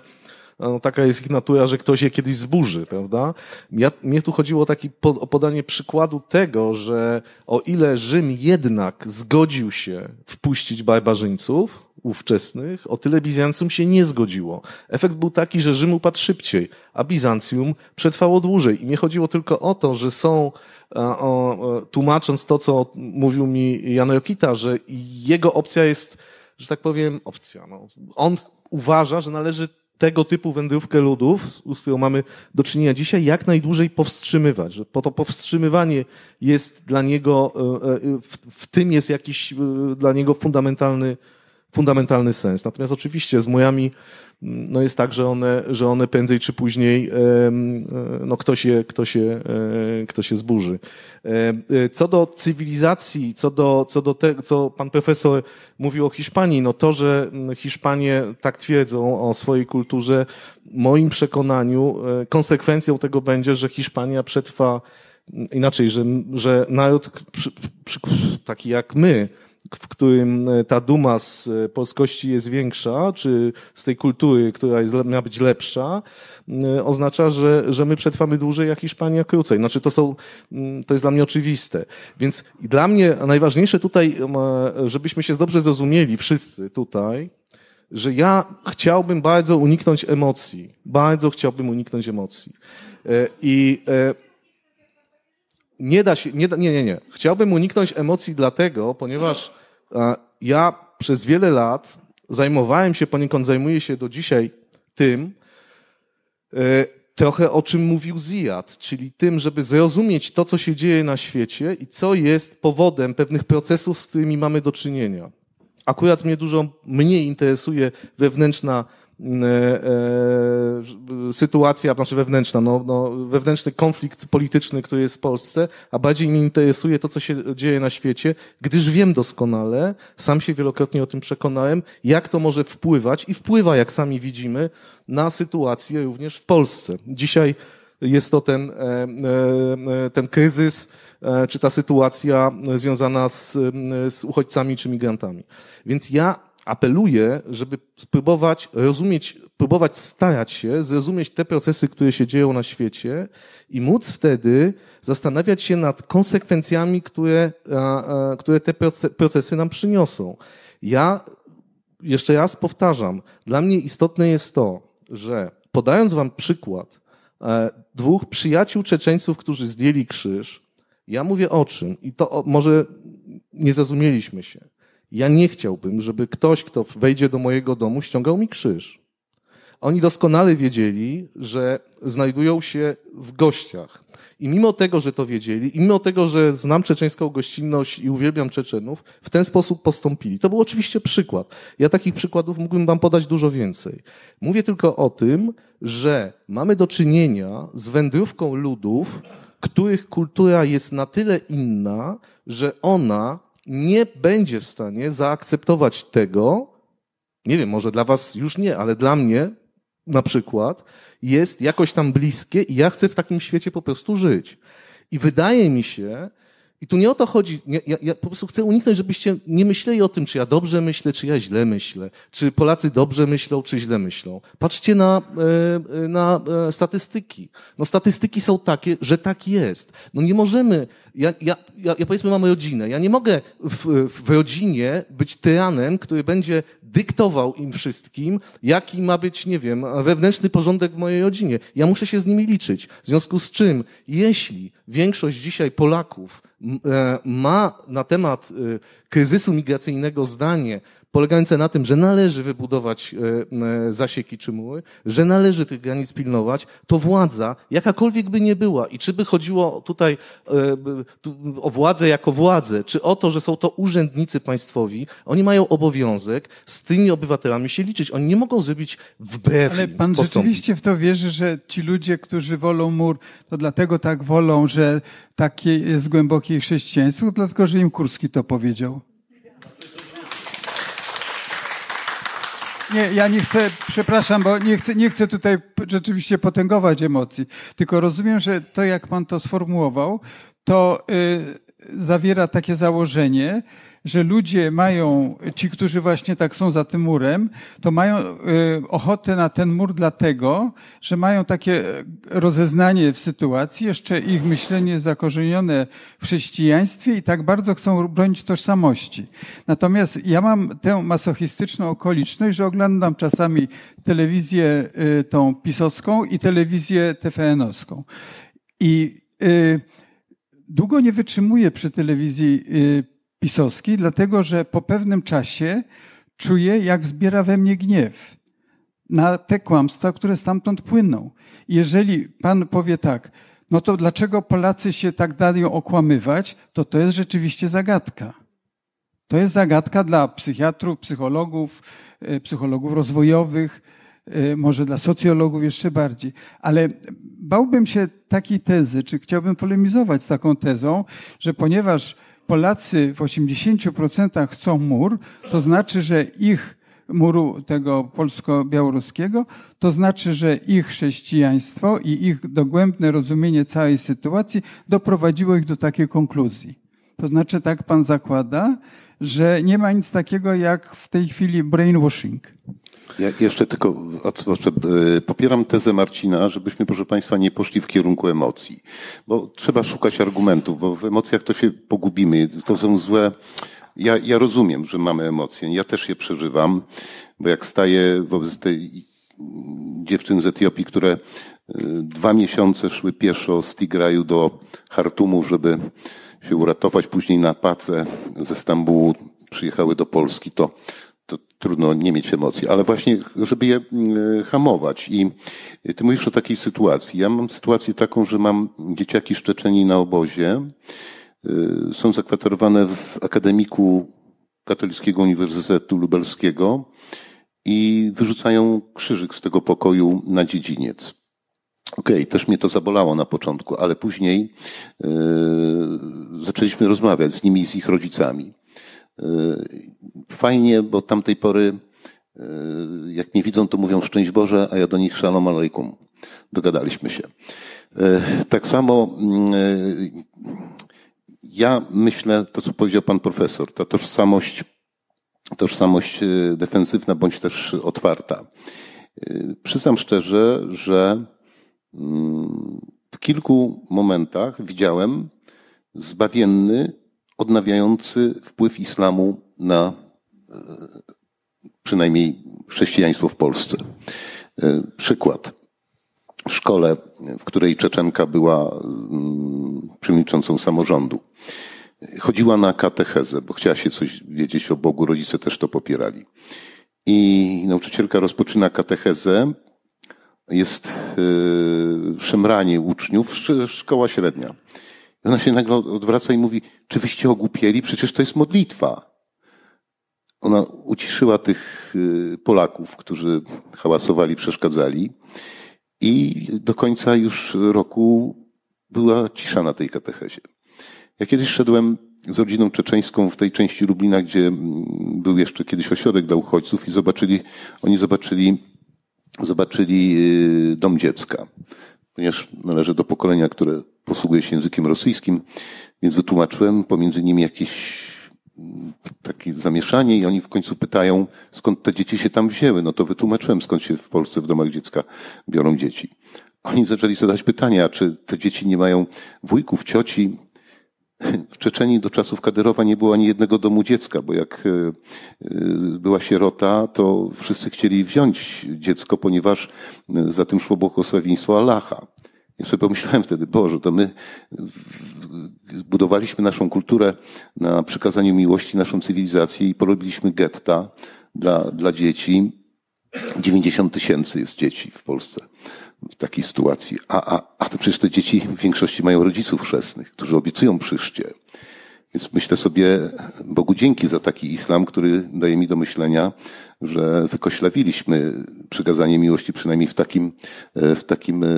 no, taka jest ich natura, że ktoś je kiedyś zburzy, prawda? Ja, mnie tu chodziło o, taki, o podanie przykładu tego, że o ile Rzym jednak zgodził się wpuścić barbarzyńców ówczesnych, o tyle Bizancjum się nie zgodziło. Efekt był taki, że Rzym upadł szybciej, a Bizancjum przetrwało dłużej. I mnie chodziło tylko o to, że są tłumacząc to, co mówił mi Jan Rokita, że jego opcja jest, że tak powiem, opcja. No. On uważa, że należy tego typu wędrówkę ludów, z którą mamy do czynienia dzisiaj, jak najdłużej powstrzymywać. Że po to powstrzymywanie jest dla niego, e, e, w, w tym jest jakiś e, dla niego fundamentalny, fundamentalny sens. Natomiast oczywiście z mojami no jest tak, że one, że one prędzej czy później no ktoś, je, ktoś, je, ktoś je zburzy. Co do cywilizacji, co do, co do tego, co pan profesor mówił o Hiszpanii, no to, że Hiszpanie tak twierdzą o swojej kulturze, moim przekonaniu konsekwencją tego będzie, że Hiszpania przetrwa inaczej, że, że naród taki jak my, w którym e, ta duma z e, polskości jest większa, czy z tej kultury, która jest, miała być lepsza, e, oznacza, że, że my przetrwamy dłużej, a Hiszpania krócej. Znaczy to są, to jest dla mnie oczywiste. Więc dla mnie najważniejsze tutaj, żebyśmy się dobrze zrozumieli wszyscy tutaj, że ja chciałbym bardzo uniknąć emocji. Bardzo chciałbym uniknąć emocji. I nie da się, nie, nie, nie, nie. Chciałbym uniknąć emocji dlatego, ponieważ ja przez wiele lat zajmowałem się, poniekąd zajmuję się do dzisiaj tym, e, trochę o czym mówił Ziyad, czyli tym, żeby zrozumieć to, co się dzieje na świecie i co jest powodem pewnych procesów, z którymi mamy do czynienia. Akurat mnie dużo mniej interesuje wewnętrzna sytuacja, znaczy wewnętrzna, no, no, wewnętrzny konflikt polityczny, który jest w Polsce, a bardziej mnie interesuje to, co się dzieje na świecie, gdyż wiem doskonale, sam się wielokrotnie o tym przekonałem, jak to może wpływać i wpływa, jak sami widzimy, na sytuację również w Polsce. Dzisiaj jest to ten, e, ten kryzys, czy ta sytuacja związana z, z uchodźcami czy migrantami. Więc ja apeluję, żeby spróbować rozumieć, próbować starać się zrozumieć te procesy, które się dzieją na świecie i móc wtedy zastanawiać się nad konsekwencjami, które, które te procesy nam przyniosą. Ja jeszcze raz powtarzam, dla mnie istotne jest to, że podając wam przykład e, dwóch przyjaciół Czeczeńców, którzy zdjęli krzyż, ja mówię o czym i to może nie zrozumieliśmy się. Ja nie chciałbym, żeby ktoś, kto wejdzie do mojego domu, ściągał mi krzyż. Oni doskonale wiedzieli, że znajdują się w gościach. I mimo tego, że to wiedzieli, i mimo tego, że znam czeczeńską gościnność i uwielbiam Czeczenów, w ten sposób postąpili. To był oczywiście przykład. Ja takich przykładów mógłbym wam podać dużo więcej. Mówię tylko o tym, że mamy do czynienia z wędrówką ludów, których kultura jest na tyle inna, że ona nie będzie w stanie zaakceptować tego, nie wiem, może dla was już nie, ale dla mnie na przykład jest jakoś tam bliskie i ja chcę w takim świecie po prostu żyć. I wydaje mi się, i tu nie o to chodzi. Ja, ja, ja, po prostu chcę uniknąć, żebyście nie myśleli o tym, czy ja dobrze myślę, czy ja źle myślę, czy Polacy dobrze myślą, czy źle myślą. Patrzcie na, e, e, na e, statystyki. No statystyki są takie, że tak jest. No nie możemy, ja, ja, ja, ja powiedzmy mam rodzinę, ja nie mogę w, w rodzinie być tyranem, który będzie dyktował im wszystkim, jaki ma być, nie wiem, wewnętrzny porządek w mojej rodzinie. Ja muszę się z nimi liczyć. W związku z czym, jeśli większość dzisiaj Polaków ma na temat e, kryzysu migracyjnego zdanie, polegające na tym, że należy wybudować e, zasieki czy mury, że należy tych granic pilnować, to władza, jakakolwiek by nie była i czy by chodziło tutaj o władzę jako władzę, czy o to, że są to urzędnicy państwowi, oni mają obowiązek z tymi obywatelami się liczyć. Oni nie mogą zrobić wbrew Ale pan postąpić. rzeczywiście w to wierzy, że ci ludzie, którzy wolą mur, to dlatego tak wolą, że takie jest głębokie chrześcijaństwo, dlatego że im Kurski to powiedział. Nie, ja nie chcę, przepraszam, bo nie chcę, nie chcę tutaj rzeczywiście potęgować emocji, tylko rozumiem, że to, jak pan to sformułował, to y, zawiera takie założenie, że ludzie mają, ci, którzy właśnie tak są za tym murem, to mają y, ochotę na ten mur dlatego, że mają takie rozeznanie w sytuacji, jeszcze ich myślenie zakorzenione w chrześcijaństwie i tak bardzo chcą bronić tożsamości. Natomiast ja mam tę masochistyczną okoliczność, że oglądam czasami telewizję y, tą pisowską i telewizję TVN-owską. I y, długo nie wytrzymuję przy telewizji pisowskiej, dlatego że po pewnym czasie czuję, jak zbiera we mnie gniew na te kłamstwa, które stamtąd płyną. Jeżeli pan powie tak, no to dlaczego Polacy się tak dają okłamywać, to to jest rzeczywiście zagadka. To jest zagadka dla psychiatrów, psychologów, e, psychologów rozwojowych, e, może dla socjologów jeszcze bardziej. Ale bałbym się takiej tezy, czy chciałbym polemizować z taką tezą, że ponieważ Polacy w 80% chcą mur, to znaczy, że ich muru tego polsko-białoruskiego, to znaczy, że ich chrześcijaństwo i ich dogłębne rozumienie całej sytuacji doprowadziło ich do takiej konkluzji. To znaczy, tak pan zakłada, że nie ma nic takiego jak w tej chwili brainwashing. Ja jeszcze tylko e, popieram tezę Marcina, żebyśmy, proszę Państwa, nie poszli w kierunku emocji, bo trzeba szukać argumentów, bo w emocjach to się pogubimy. To są złe. Ja, ja rozumiem, że mamy emocje. Ja też je przeżywam, bo jak staję wobec tej dziewczyn z Etiopii, które e, dwa miesiące szły pieszo z Tigraju do Hartumu, żeby się uratować, później na pace ze Stambułu przyjechały do Polski, to to trudno nie mieć emocji, ale właśnie, żeby je mm, hamować. I ty mówisz o takiej sytuacji. Ja mam sytuację taką, że mam dzieciaki z Czeczeni na obozie. Y, są zakwaterowane w akademiku Katolickiego Uniwersytetu Lubelskiego i wyrzucają krzyżyk z tego pokoju na dziedziniec. Okej, okay, też mnie to zabolało na początku, ale później yy, zaczęliśmy rozmawiać z nimi i z ich rodzicami. Y, fajnie, bo tamtej pory, y, jak mnie widzą, to mówią szczęść Boże, a ja do nich shalom alaikum. Dogadaliśmy się. Y, tak samo ja myślę, to co powiedział pan profesor, ta tożsamość, tożsamość defensywna bądź też otwarta. Przyznam szczerze, że mm, w kilku momentach widziałem zbawienny odnawiający wpływ islamu na e, przynajmniej chrześcijaństwo w Polsce. E, przykład. W szkole, w której Czeczenka była mm, przewodniczącą samorządu, chodziła na katechezę, bo chciała się coś wiedzieć o Bogu, rodzice też to popierali. I nauczycielka rozpoczyna katechezę, jest e, szemranie uczniów, szkoła średnia. Ona się nagle odwraca i mówi, czy wyście ogłupieli? Przecież to jest modlitwa. Ona uciszyła tych y, Polaków, którzy hałasowali, przeszkadzali i do końca już roku była cisza na tej katechezie. Ja kiedyś szedłem z rodziną czeczeńską w tej części Lublina, gdzie mm, był jeszcze kiedyś ośrodek dla uchodźców i zobaczyli, oni zobaczyli, zobaczyli y, dom dziecka ponieważ należę do pokolenia, które posługuje się językiem rosyjskim, więc wytłumaczyłem pomiędzy nimi jakieś mm, takie zamieszanie i oni w końcu pytają, skąd te dzieci się tam wzięły. No to wytłumaczyłem, skąd się w Polsce w domach dziecka biorą dzieci. Oni zaczęli zadać pytania, czy te dzieci nie mają wujków, cioci. W Czeczeniu do czasów Kadyrowa nie było ani jednego domu dziecka, bo jak była sierota, to wszyscy chcieli wziąć dziecko, ponieważ za tym szło błogosławieństwo Allaha. Ja sobie pomyślałem wtedy, Boże, to my zbudowaliśmy naszą kulturę na przykazaniu miłości, naszą cywilizację i porobiliśmy getta dla, dla dzieci. 90 tysięcy jest dzieci w Polsce w takiej sytuacji. A, a, a to przecież te dzieci w większości mają rodziców chrzestnych, którzy obiecują przyjście. Więc myślę sobie, Bogu dzięki za taki islam, który daje mi do myślenia, że wykoślawiliśmy przykazanie miłości przynajmniej w takim, w takim e,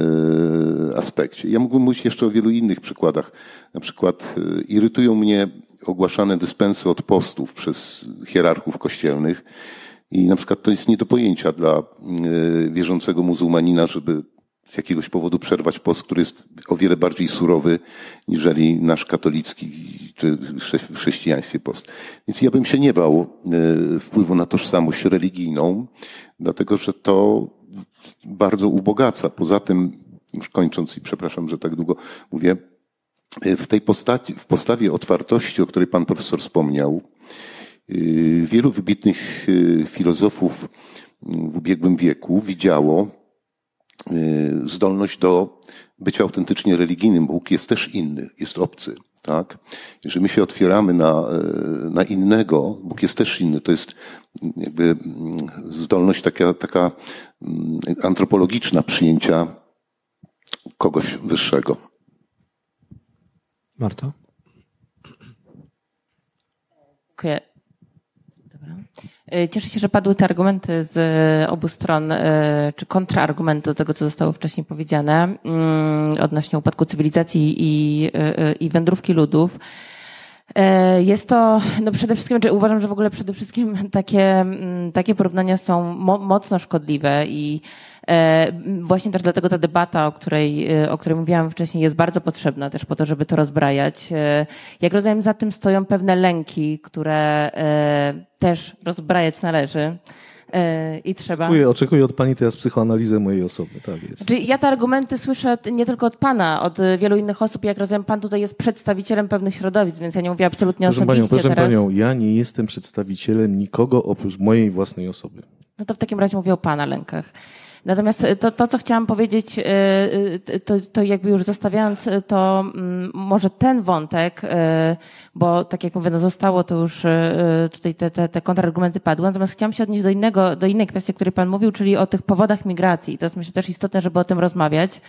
aspekcie. Ja mógłbym mówić jeszcze o wielu innych przykładach. Na przykład e, irytują mnie ogłaszane dyspensy od postów przez hierarchów kościelnych. I na przykład to jest nie do pojęcia dla e, wierzącego muzułmanina, żeby z jakiegoś powodu przerwać post, który jest o wiele bardziej surowy niżeli nasz katolicki czy w chrześcijaństwie post. Więc ja bym się nie bał e, wpływu na tożsamość religijną, dlatego że to bardzo ubogaca. Poza tym, już kończąc i przepraszam, że tak długo mówię, e, w tej postaci, w postawie otwartości, o której pan profesor wspomniał, wielu wybitnych filozofów w ubiegłym wieku widziało Y, zdolność do bycia autentycznie religijnym. Bóg jest też inny, jest obcy. Tak? Jeżeli my się otwieramy na, y, na innego, Bóg jest też inny. To jest jakby mm, zdolność taka, taka mm, antropologiczna przyjęcia kogoś wyższego. Marta? Dziękuję. E, cieszę się, że padły te argumenty z e, obu stron, e, czy kontrargumenty do tego, co zostało wcześniej powiedziane mm, odnośnie upadku cywilizacji i, i wędrówki ludów. Jest to, no przede wszystkim, czy znaczy uważam, że w ogóle przede wszystkim takie, mm, takie porównania są mo mocno szkodliwe i właśnie też dlatego ta debata, o której, o której mówiłam wcześniej, jest bardzo potrzebna też po to, żeby to rozbrajać. Jak rozumiem, za tym stoją pewne lęki, które też rozbrajać należy. E, I trzeba. Oczekuję, oczekuję od Pani teraz psychoanalizę mojej osoby. Tak jest. Czyli ja te argumenty słyszę nie tylko od Pana, od wielu innych osób. Jak rozumiem, Pan tutaj jest przedstawicielem pewnych środowisk, więc ja nie mówię absolutnie proszę osobiście. Panią, proszę teraz. Panią, ja nie jestem przedstawicielem nikogo oprócz mojej własnej osoby. No to w takim razie mówię o Pana lękach. Natomiast to, to co chciałam powiedzieć, y, y, to, to jakby już zostawiając to mm, może ten wątek, bo tak jak mówię, no zostało to już tutaj te, te, te kontrargumenty padły, natomiast chciałam się odnieść do innego, do innej kwestii, o której Pan mówił, czyli o tych powodach migracji. To jest myślę też istotne, żeby o tym rozmawiać.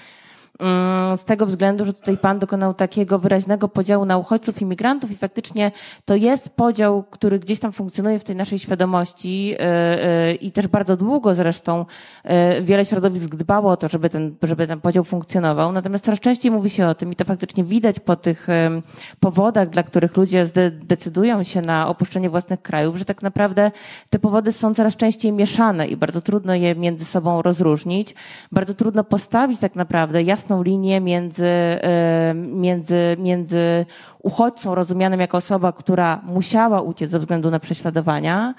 Mm, z tego względu, że tutaj Pan dokonał takiego wyraźnego podziału na uchodźców i migrantów i faktycznie to jest podział, który gdzieś tam funkcjonuje w tej naszej świadomości y, y, i też bardzo długo zresztą y, wiele środowisk dbało o to, żeby ten, żeby ten podział funkcjonował. Natomiast coraz częściej mówi się o tym i to faktycznie widać po tych powodach, dla których ludzie decydują się na opuszczenie własnych krajów, że tak naprawdę te powody są coraz częściej mieszane i bardzo trudno je między sobą rozróżnić. Bardzo trudno postawić tak naprawdę jasno jasną linię między, między, między uchodźcą rozumianym jako osoba, która musiała uciec ze względu na prześladowania,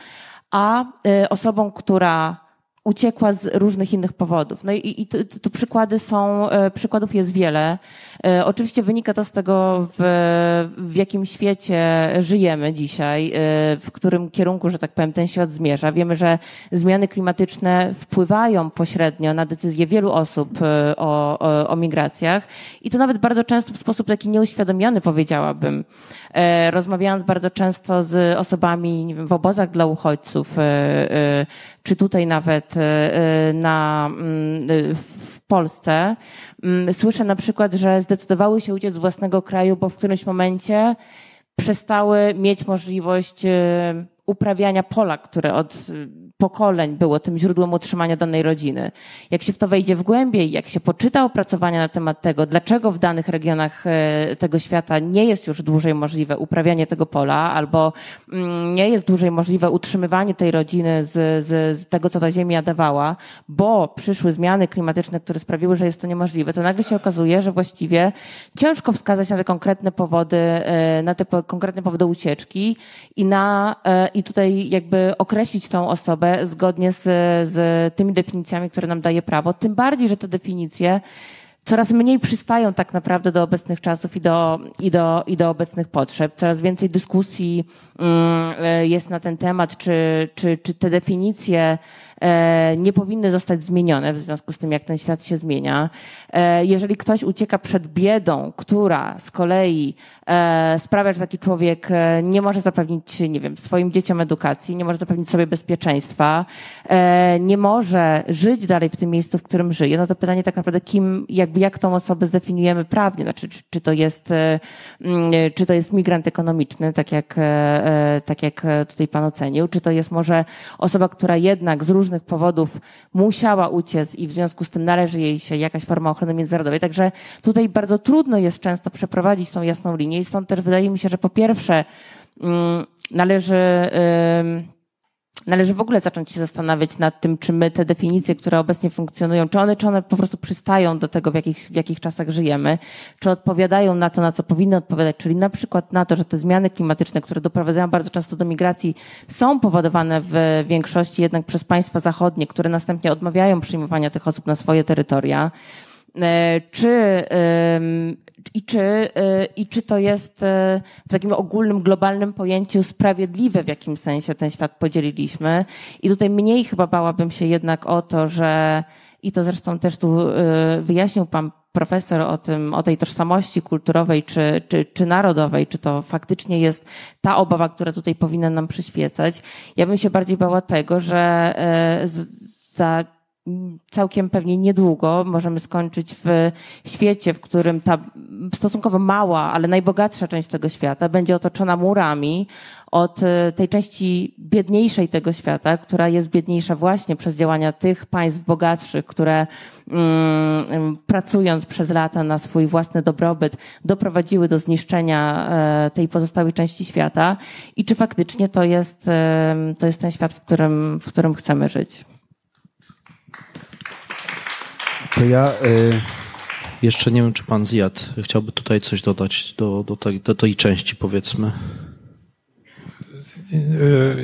a y, osobą, która uciekła z różnych innych powodów. No i, i tu, tu przykłady są, e, przykładów jest wiele. E, oczywiście wynika to z tego, w, w jakim świecie żyjemy dzisiaj, e, w którym kierunku, że tak powiem, ten świat zmierza. Wiemy, że zmiany klimatyczne wpływają pośrednio na decyzje wielu osób o, o, o migracjach i to nawet bardzo często w sposób taki nieuświadomiony, powiedziałabym. Rozmawiając bardzo często z osobami w obozach dla uchodźców, czy tutaj nawet e, na, mm, w Polsce, mm, słyszę na przykład, że zdecydowały się uciec z własnego kraju, bo w którymś momencie przestały mieć możliwość e, uprawiania pola, które od pokoleń było tym źródłem utrzymania danej rodziny. Jak się w to wejdzie w głębiej, jak się poczyta opracowania na temat tego, dlaczego w danych regionach e, tego świata nie jest już dłużej możliwe uprawianie tego pola, albo mm, nie jest dłużej możliwe utrzymywanie tej rodziny z, z, z tego, co ta ziemia dawała, bo przyszły zmiany klimatyczne, które sprawiły, że jest to niemożliwe, to nagle się okazuje, że właściwie ciężko wskazać na te konkretne powody, e, na te konkretne powody ucieczki i na, e, i tutaj jakby określić tą osobę zgodnie z, z tymi definicjami, które nam daje prawo. Tym bardziej, że te definicje coraz mniej przystają tak naprawdę do obecnych czasów i do, i do, i do obecnych potrzeb. Coraz więcej dyskusji mm, e, jest na ten temat, czy, czy, czy te definicje nie powinny zostać zmienione w związku z tym, jak ten świat się zmienia. E, jeżeli ktoś ucieka przed biedą, która z kolei e, sprawia, że taki człowiek nie może zapewnić, nie wiem, swoim dzieciom edukacji, nie może zapewnić sobie bezpieczeństwa, nie może żyć dalej w tym miejscu, w którym żyje, no to pytanie tak naprawdę, kim, jakby jak tą osobę zdefiniujemy prawnie, znaczy, czy, czy to jest, mm, czy to jest migrant ekonomiczny, tak jak, tak jak tutaj pan ocenił, czy to jest może osoba, która jednak z różnych różnych powodów musiała uciec i w związku z tym należy jej się jakaś forma ochrony międzynarodowej. Także tutaj bardzo trudno jest często przeprowadzić tą jasną linię i stąd też wydaje mi się, że po pierwsze mm, należy Należy w ogóle zacząć się zastanawiać nad tym, czy my te definicje, które obecnie funkcjonują, czy one, czy one po prostu przystają do tego, w jakich, w jakich czasach żyjemy, czy odpowiadają na to, na co powinny odpowiadać, czyli na przykład na to, że te zmiany klimatyczne, które doprowadzają bardzo często do migracji, są powodowane w większości jednak przez państwa zachodnie, które następnie odmawiają przyjmowania tych osób na swoje terytoria. E, czy, i czy, e, I czy to jest e, w takim ogólnym, globalnym pojęciu sprawiedliwe, w jakim sensie ten świat podzieliliśmy? I tutaj mniej chyba bałabym się jednak o to, że, i to zresztą też tu wyjaśnił pan profesor o tym, o tej tożsamości kulturowej czy, czy, czy narodowej, czy to faktycznie jest ta obawa, która tutaj powinna nam przyświecać. Ja bym się bardziej bała tego, że za całkiem pewnie niedługo możemy skończyć w świecie, w którym ta stosunkowo mała, ale najbogatsza część tego świata będzie otoczona murami od e, tej części biedniejszej tego świata, która jest biedniejsza właśnie przez działania tych państw bogatszych, które mm, pracując przez lata na swój własny dobrobyt doprowadziły do zniszczenia e, tej pozostałej części świata i czy faktycznie to jest, e, to jest ten świat, w którym, w którym chcemy żyć. To ja. Y... Jeszcze nie wiem, czy pan Zjad chciałby tutaj coś dodać do, do, tej, do tej części, powiedzmy. Y,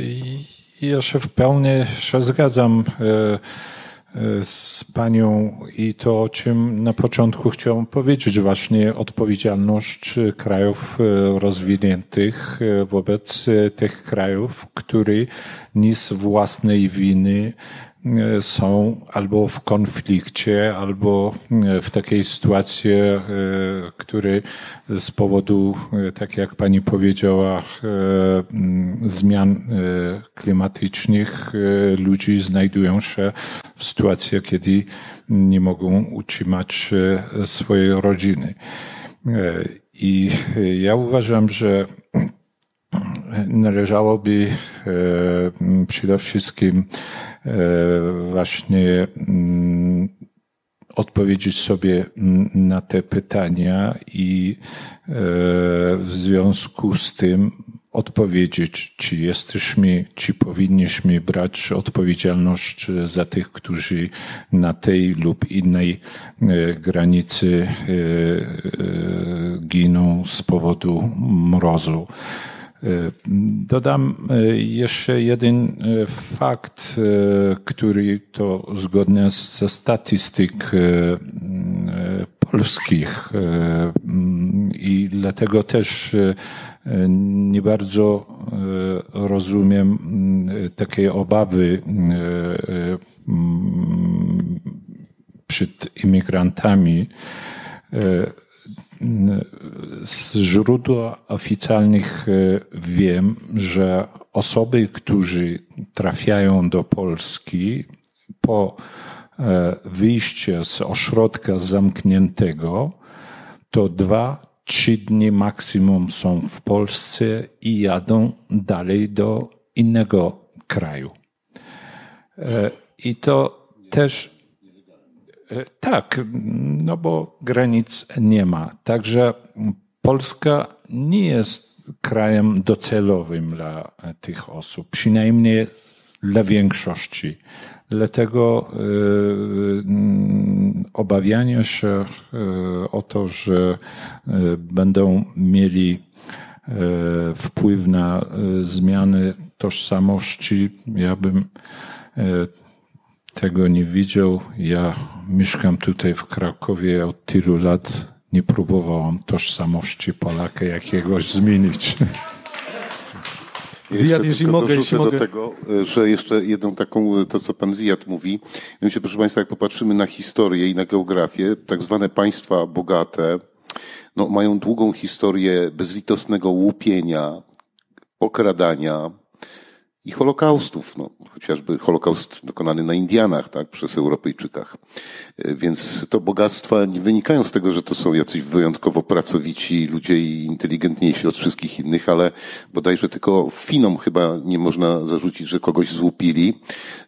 ja się w pełni się zgadzam y, y, z panią i to, o czym na początku chciałem powiedzieć, właśnie odpowiedzialność krajów rozwiniętych wobec tych krajów, które nie z własnej winy są albo w konflikcie, albo e, w takiej sytuacji, e, który z powodu, tak jak pani powiedziała, zmian klimatycznych ludzi znajdują się w sytuacji, kiedy nie mogą utrzymać swojej rodziny. I ja uważam, że należałoby przede wszystkim E, właśnie mm, odpowiedzieć sobie na te pytania i e, w związku z tym odpowiedzieć, czy jesteśmy, czy powinniśmy brać odpowiedzialność za tych, którzy na tej lub innej e, granicy giną z powodu mrozu. Dodam e, jeszcze jeden e, fakt, e, który to zgodnie ze statystyk polskich i dlatego też nie bardzo rozumiem takie obawy przed imigrantami z źródła oficjalnych e, wiem, że osoby, którzy trafiają do Polski po e, wyjściu z ośrodka zamkniętego, to dwa, trzy dni maksimum są w Polsce i jadą dalej do innego kraju. E, I to też tak, no bo granic nie ma. Także Polska nie jest krajem docelowym dla tych osób, przynajmniej dla większości. Dlatego y, obawianie się o to, że będą mieli wpływ na zmiany tożsamości, ja bym tego nie widział. Ja mieszkam tutaj w Krakowie od tylu lat. Nie próbowałam tożsamości Polaka jakiegoś zmienić. Zjad, jeśli mogę, jeśli do mogę. tego, że jeszcze jedną taką, to co pan Zjad mówi, mianowicie proszę państwa, jak popatrzymy na historię i na geografię, tak zwane państwa bogate, no, mają długą historię bezlitosnego łupienia, okradania, i holokaustów, no, chociażby holokaust dokonany na Indianach, tak, przez Europejczykach. E, więc to bogactwa nie wynikają z tego, że to są jacyś wyjątkowo pracowici ludzie i inteligentniejsi od wszystkich innych, ale bodajże tylko Finom chyba nie można zarzucić, że kogoś złupili.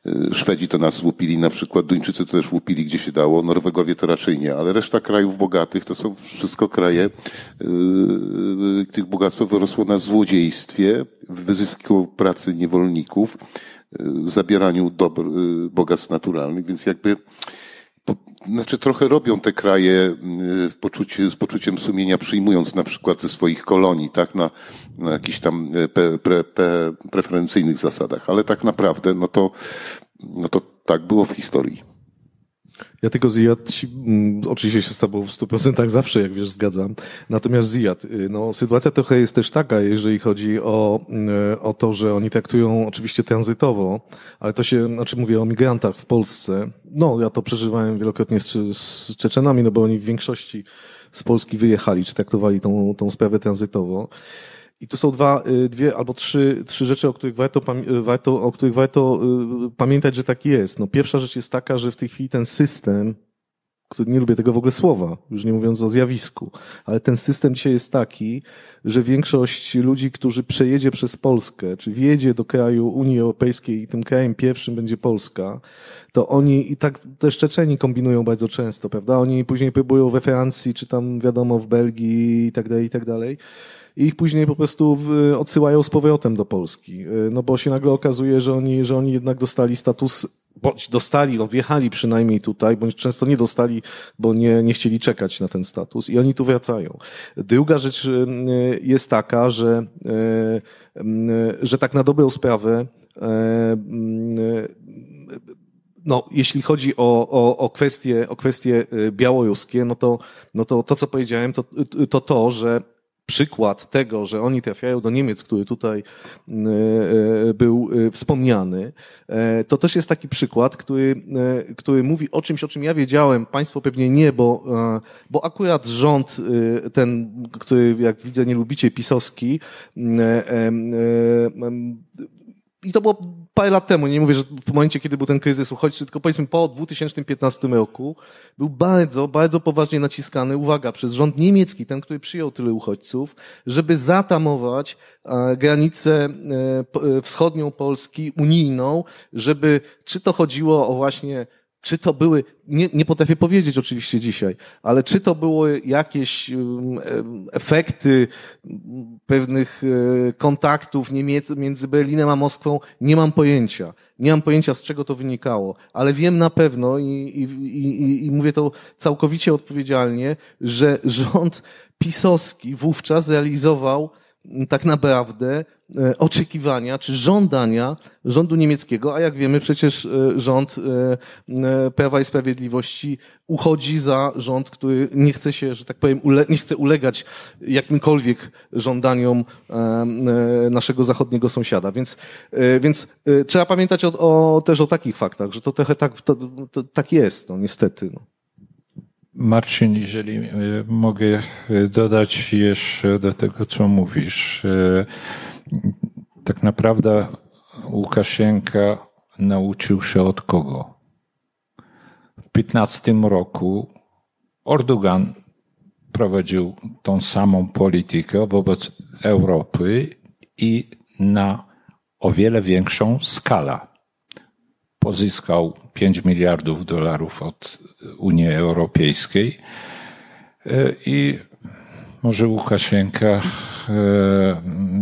E, Szwedzi to nas złupili na przykład, Duńczycy to też łupili gdzie się dało, Norwegowie to raczej nie, ale reszta krajów bogatych to są wszystko kraje, yy, tych bogactwo wyrosło na złodziejstwie, wyzysku pracy niewolników, yy, zabieraniu dobr, yy, bogactw naturalnych, więc jakby znaczy trochę robią te kraje w z poczuciem sumienia, przyjmując na przykład ze swoich kolonii, tak, na, na jakichś tam pre, pre, preferencyjnych zasadach, ale tak naprawdę, no to, no to tak było w historii. Ja tylko Ziyad, mm, oczywiście się z tobą w 100% zawsze, jak wiesz, zgadzam. Natomiast Ziyad, y, no, sytuacja trochę jest też taka, jeżeli chodzi o, y, o to, że oni traktują oczywiście tranzytowo, ale to się, znaczy mówię o migrantach w Polsce. No, ja to przeżywałem wielokrotnie z, z Czeczenami, no bo oni w większości z Polski wyjechali, czy traktowali tą, tą sprawę tranzytowo. I tu są dwa, y, dwie albo trzy, trzy rzeczy, o których warto, y, warto, o których warto y, pamiętać, że tak jest. No, pierwsza rzecz jest taka, że w tej chwili ten system, który nie lubię tego w ogóle słowa, już nie mówiąc o zjawisku, ale ten system dzisiaj jest taki, że większość ludzi, którzy przejedzie przez Polskę, czy wjedzie do kraju Unii Europejskiej i tym krajem pierwszym będzie Polska, to oni i tak też Czeczeni kombinują bardzo często, prawda? Oni później próbują we Francji, czy tam wiadomo w Belgii i tak dalej, i tak dalej i ich później po prostu odsyłają z powrotem do Polski. Y, no bo się nagle okazuje, że oni, że oni jednak dostali status bądź dostali, no wjechali przynajmniej tutaj, bądź często nie dostali, bo nie, nie chcieli czekać na ten status i oni tu wracają. Druga rzecz y, jest taka, że, y, że tak na dobrą sprawę no, jeśli chodzi o, o, o, kwestie, o kwestie białoruskie, no to, no to to, co powiedziałem, to to, to że przykład tego, że oni trafiają do Niemiec, który tutaj e, e, był e, wspomniany, to też jest taki przykład, który, który mówi o czymś, o czym ja wiedziałem, państwo pewnie nie, bo, bo akurat rząd ten, który jak widzę nie lubicie, pisowski, i to było parę lat temu, nie mówię, że w momencie, kiedy był ten kryzys uchodźczy, tylko powiedzmy po 2015 roku, był bardzo, bardzo poważnie naciskany, uwaga, przez rząd niemiecki, ten, który przyjął tyle uchodźców, żeby zatamować e, granicę e, e, wschodnią Polski, unijną, żeby, czy to chodziło o właśnie czy to były, nie, nie potrafię powiedzieć oczywiście dzisiaj, ale czy to były jakieś efekty pewnych e, kontaktów Niemiec, między Berlinem a Moskwą, nie mam pojęcia. Nie mam pojęcia, z czego to wynikało, ale wiem na pewno i, i, i, i mówię to całkowicie odpowiedzialnie, że rząd pisowski wówczas realizował tak naprawdę e, oczekiwania czy żądania rządu niemieckiego, a jak wiemy przecież e, rząd e, Prawa i Sprawiedliwości uchodzi za rząd, który nie chce się, że tak powiem, nie chce ulegać jakimkolwiek żądaniom naszego zachodniego sąsiada. Więc, więc trzeba pamiętać o, o, też o takich faktach, że to trochę tak, to, to, tak jest, no niestety. No. Marcin, jeżeli e, mogę e, dodać jeszcze do tego, co mówisz. E, tak naprawdę Łukaszenka nauczył się od kogo? W 15 roku Erdogan prowadził tą samą politykę wobec Europy i na o wiele większą skalę pozyskał 5 miliardów dolarów od Unii Europejskiej e, i może Łukaszenka e,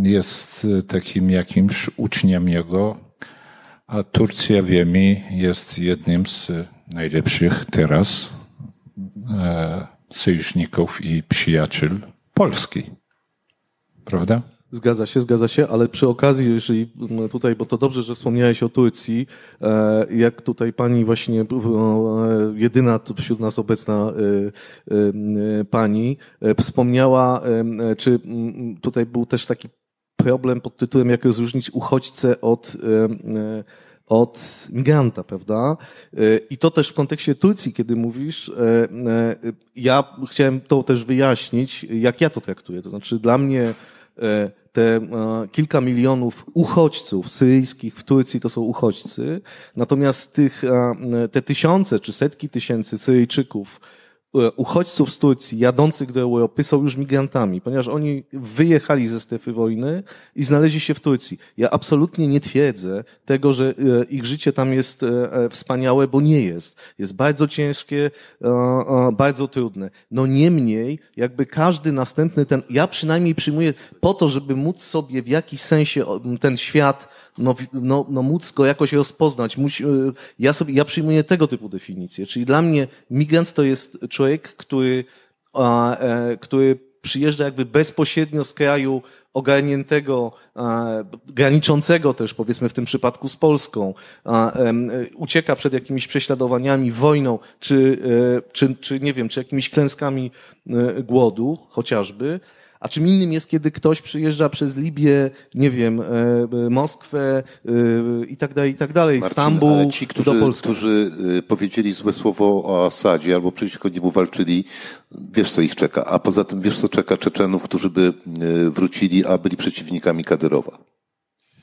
jest takim jakimś uczniem jego, a Turcja, wiemy, jest jednym z najlepszych teraz e, sojuszników i przyjaciół Polski. Prawda? Zgadza się, zgadza się, ale przy okazji, jeżeli mm, tutaj, bo to dobrze, że wspomniałeś o Turcji, e, jak tutaj pani właśnie, e, jedyna wśród nas obecna e, pani, wspomniała, czy mm, tutaj był też taki problem pod tytułem, jak rozróżnić uchodźcę od od migranta, prawda? I to też w kontekście Turcji, kiedy mówisz, ja chciałem to też wyjaśnić, jak ja to traktuję. To znaczy dla mnie te e, kilka milionów uchodźców syryjskich w Turcji to są uchodźcy, natomiast tych, e, te tysiące czy setki tysięcy Syryjczyków, uchodźców z Turcji jadących do Europy są już migrantami, ponieważ oni wyjechali ze strefy wojny i znaleźli się w Turcji. Ja absolutnie nie twierdzę tego, że e, ich życie tam jest e, wspaniałe, bo nie jest. Jest bardzo ciężkie, bardzo trudne. No niemniej, jakby każdy następny ten, ja przynajmniej przyjmuję po to, żeby móc sobie w jakiś sensie ten świat no, no, no móc go jakoś rozpoznać. Y, ja, sobie, ja przyjmuję tego typu definicje. Czyli dla mnie migrant to jest człowiek, który, e, który przyjeżdża jakby bezpośrednio z kraju ogarniętego, graniczącego też powiedzmy w tym przypadku z Polską, ucieka przed jakimiś prześladowaniami, wojną, czy, e, czy, czy nie wiem, czy jakimiś klęskami e, głodu chociażby, a czym innym jest, kiedy ktoś przyjeżdża przez Libię, nie wiem, e, e, Moskwę e, i tak dalej, i tak dalej, Marcin, Stambuł ale ci, którzy, do Polski. którzy powiedzieli złe słowo o Asadzie albo przeciwko niemu walczyli, wiesz co ich czeka. A poza tym wiesz co czeka Czeczenów, którzy by wrócili, a byli przeciwnikami Kadyrowa.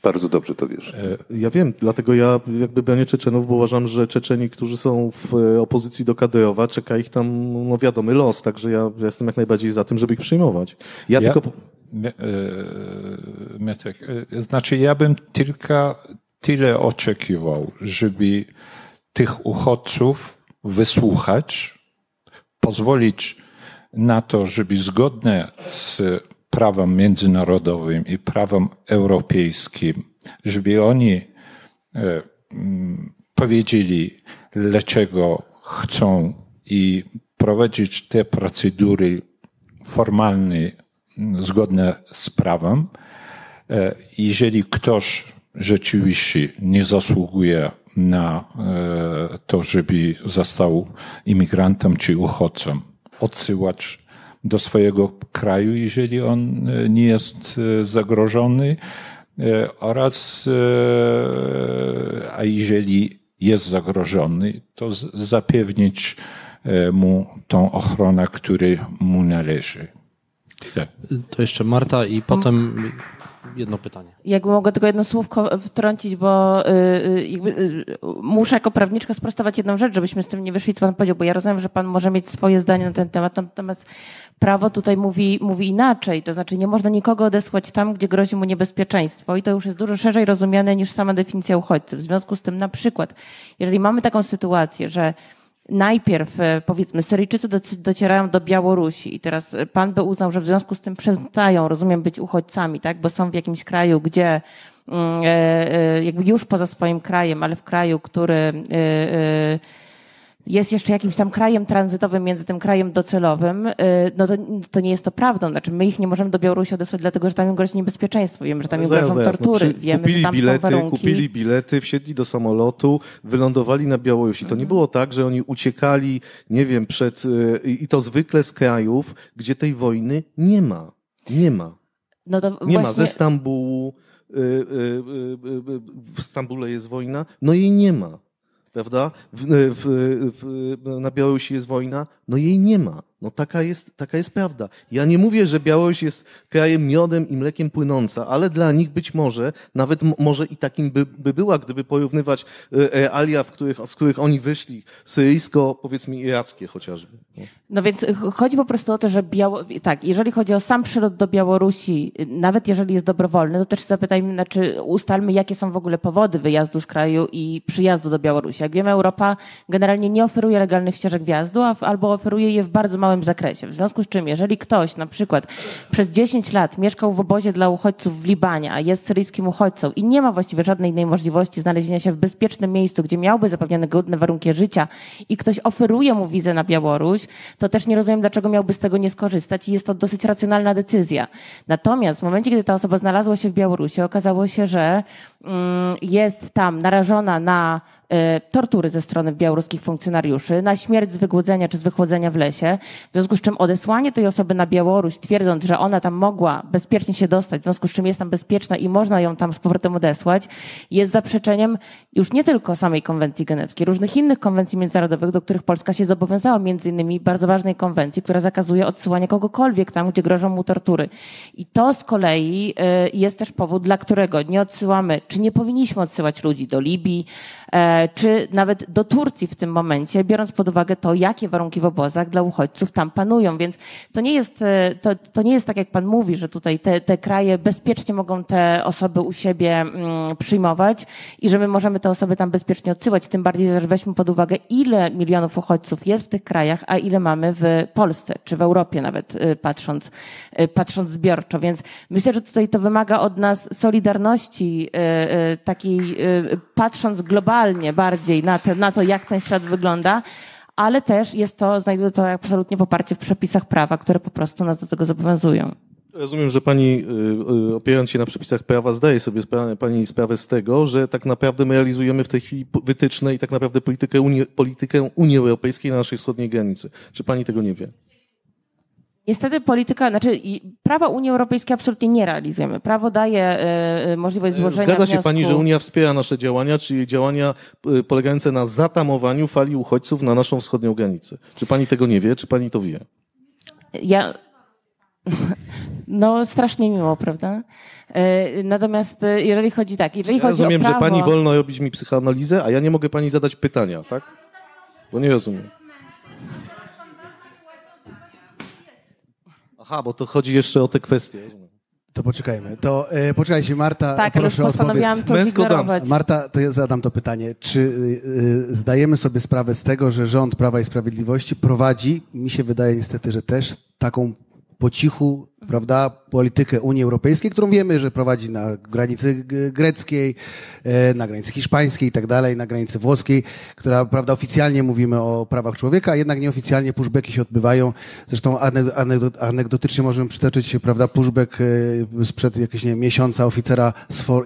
Bardzo dobrze to wiesz. E, ja wiem, dlatego ja jakby bronię Czeczenów, bo uważam, że Czeczeni, którzy są w e, opozycji do Kadyrowa, czeka ich tam no wiadomy los, także ja, ja jestem jak najbardziej za tym, żeby ich przyjmować. Ja, ja tylko... Mietek, e, znaczy ja bym tylko tyle oczekiwał, żeby tych uchodźców wysłuchać, pozwolić na to, żeby zgodnie z prawem międzynarodowym i prawem europejskim, żeby oni e, mm, powiedzieli, dlaczego chcą i prowadzić te procedury formalne mm, zgodne z prawem. E, jeżeli ktoś rzeczywiście nie zasługuje na e, to, żeby został imigrantem czy uchodźcą, odsyłać do swojego kraju, jeżeli on e, nie jest e, zagrożony e, oraz, a jeżeli jest zagrożony, to zapewnić mu tą ochronę, która mu należy. Tyle. To jeszcze Marta i potem jedno pytanie. Jakby mogę tylko jedno słówko wtrącić, bo y, y, jakby, y, muszę jako prawniczka sprostować jedną rzecz, żebyśmy z tym nie wyszli, co pan powiedział, bo ja rozumiem, że pan może mieć swoje zdanie na ten temat, natomiast prawo tutaj mówi, mówi inaczej, to znaczy nie można nikogo odesłać tam, gdzie grozi mu niebezpieczeństwo i to już jest dużo szerzej rozumiane niż sama definicja uchodźcy. W związku z tym na przykład, jeżeli mamy taką sytuację, że najpierw, e, powiedzmy, Syryjczycy docierają do Białorusi i teraz e, pan by uznał, że w związku z tym przestają, rozumiem, być uchodźcami, tak, bo są w jakimś kraju, gdzie mm, e, jakby już poza swoim krajem, ale w kraju, który jest jeszcze jakimś tam krajem tranzytowym między tym krajem docelowym, y, no to, to nie jest to prawdą. Znaczy, my ich nie możemy do Białorusi odesłać, dlatego że tam im grozi niebezpieczeństwo. Wiemy, że tam im grożą tortury. No, Wiemy, kupili że tam bilety, są warunki. Kupili bilety, wsiedli do samolotu, wylądowali na Białorusi. To nie było tak, że oni uciekali, nie wiem, przed, y, i to zwykle z krajów, gdzie tej wojny nie ma. Nie ma. No to nie właśnie... ma. Ze Stambułu, y, w Stambule jest wojna, no jej nie ma prawda? W, w, w, na Białorusi jest wojna, no jej nie ma. No taka jest, taka jest prawda. Ja nie mówię, że Białoruś jest krajem miodem i mlekiem płynąca, ale dla nich być może, nawet może i takim by, by była, gdyby porównywać e, realia, w których, z których oni wyszli, syryjsko, powiedzmy irackie chociażby. No. no więc chodzi po prostu o to, że Biało... tak, jeżeli chodzi o sam przylot do Białorusi, nawet jeżeli jest dobrowolny, to też zapytajmy, znaczy ustalmy, jakie są w ogóle powody wyjazdu z kraju i przyjazdu do Białorusi. Jak wiemy, Europa generalnie nie oferuje legalnych ścieżek wjazdu, albo oferuje je w bardzo małym zakresie. W związku z czym, jeżeli ktoś na przykład przez 10 lat mieszkał w obozie dla uchodźców w Libanie, a jest syryjskim uchodźcą i nie ma właściwie żadnej innej możliwości znalezienia się w bezpiecznym miejscu, gdzie miałby zapewnione godne warunki życia i ktoś oferuje mu wizę na Białoruś, to też nie rozumiem, dlaczego miałby z tego nie skorzystać i jest to dosyć racjonalna decyzja. Natomiast w momencie, kiedy ta osoba znalazła się w Białorusi, okazało się, że jest tam narażona na E, tortury ze strony białoruskich funkcjonariuszy, na śmierć z wygłodzenia czy z wychłodzenia w lesie, w związku z czym odesłanie tej osoby na Białoruś, twierdząc, że ona tam mogła bezpiecznie się dostać, w związku z czym jest tam bezpieczna i można ją tam z powrotem odesłać, jest zaprzeczeniem już nie tylko samej konwencji genewskiej, różnych innych konwencji międzynarodowych, do których Polska się zobowiązała, między innymi bardzo ważnej konwencji, która zakazuje odsyłania kogokolwiek tam, gdzie grożą mu tortury. I to z kolei e, jest też powód, dla którego nie odsyłamy, czy nie powinniśmy odsyłać ludzi do Libii, czy nawet do Turcji w tym momencie, biorąc pod uwagę to, jakie warunki w obozach dla uchodźców tam panują. Więc to nie jest, e, to, to nie jest tak, jak pan mówi, że tutaj te, te kraje bezpiecznie mogą te osoby u siebie mm, przyjmować i że my możemy te osoby tam bezpiecznie odsyłać. Tym bardziej, że weźmy pod uwagę, ile milionów uchodźców jest w tych krajach, a ile mamy w Polsce, czy w Europie nawet e, patrząc, patrząc zbiorczo. Więc myślę, że tutaj to wymaga od nas solidarności takiej, patrząc globalnie, bardziej na, te, na to, jak ten świat wygląda, ale też jest to, znajduję to absolutnie poparcie w przepisach prawa, które po prostu nas do tego zobowiązują. Rozumiem, że pani, y, y, opierając się na przepisach prawa, zdaje sobie pani sprawę z tego, że tak naprawdę my realizujemy w tej chwili wytyczne i tak naprawdę politykę Unii, politykę Unii Europejskiej na naszej wschodniej granicy. Czy pani tego nie wie? Niestety polityka, znaczy prawa Unii Europejskiej absolutnie nie realizujemy. Prawo daje y, możliwość złożenia Zgadza się wniosku... pani, że Unia wspiera nasze działania, czyli działania polegające na zatamowaniu fali uchodźców na naszą wschodnią granicę. Czy pani tego nie wie, czy pani to wie? Ja... No strasznie miło, prawda? Natomiast jeżeli chodzi tak, jeżeli ja chodzi rozumiem, o prawo... że pani wolno robić mi psychoanalizę, a ja nie mogę pani zadać pytania, tak? Bo nie rozumiem. Aha, bo to chodzi jeszcze o te kwestie. To poczekajmy. To e, poczekajcie, Marta, tak, proszę postanowiłam to Męsko Marta, to ja zadam to pytanie. Czy y, y, zdajemy sobie sprawę z tego, że rząd Prawa i Sprawiedliwości prowadzi, mi się wydaje niestety, że też taką po cichu, prawda, politykę Unii Europejskiej, którą wiemy, że prowadzi na granicy greckiej, e, na granicy hiszpańskiej i tak dalej, na granicy włoskiej, która, prawda, oficjalnie mówimy o prawach człowieka, a jednak nieoficjalnie pushbacki się odbywają. Zresztą anegdotycznie możemy przytoczyć, prawda, pushback e, sprzed jakiegoś, nie miesiąca oficera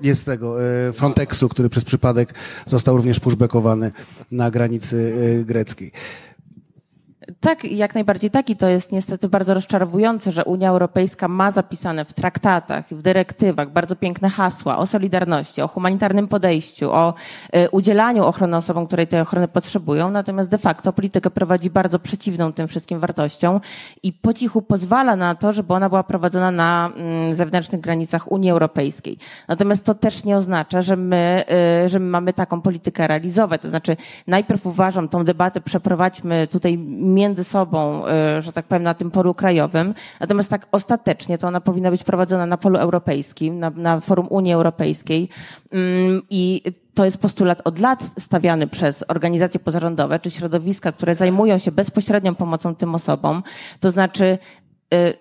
nie z tego, e, Frontexu, który przez przypadek został również pushbackowany na granicy greckiej. Tak, jak najbardziej tak i to jest niestety bardzo rozczarowujące, że Unia Europejska ma zapisane w traktatach, w dyrektywach bardzo piękne hasła o solidarności, o humanitarnym podejściu, o y, udzielaniu ochrony osobom, które tej ochrony potrzebują, natomiast de facto politykę prowadzi bardzo przeciwną tym wszystkim wartościom i po cichu pozwala na to, żeby ona była prowadzona na mm, zewnętrznych granicach Unii Europejskiej. Natomiast to też nie oznacza, że my, y, że my mamy taką politykę realizować. To znaczy najpierw uważam tą debatę przeprowadźmy tutaj między sobą, y, że tak powiem, na tym polu krajowym. Natomiast tak ostatecznie to ona powinna być prowadzona na polu europejskim, na, na forum Unii Europejskiej. Mm, I to jest postulat od lat stawiany przez organizacje pozarządowe czy środowiska, które zajmują się bezpośrednią pomocą tym osobom. To znaczy, y,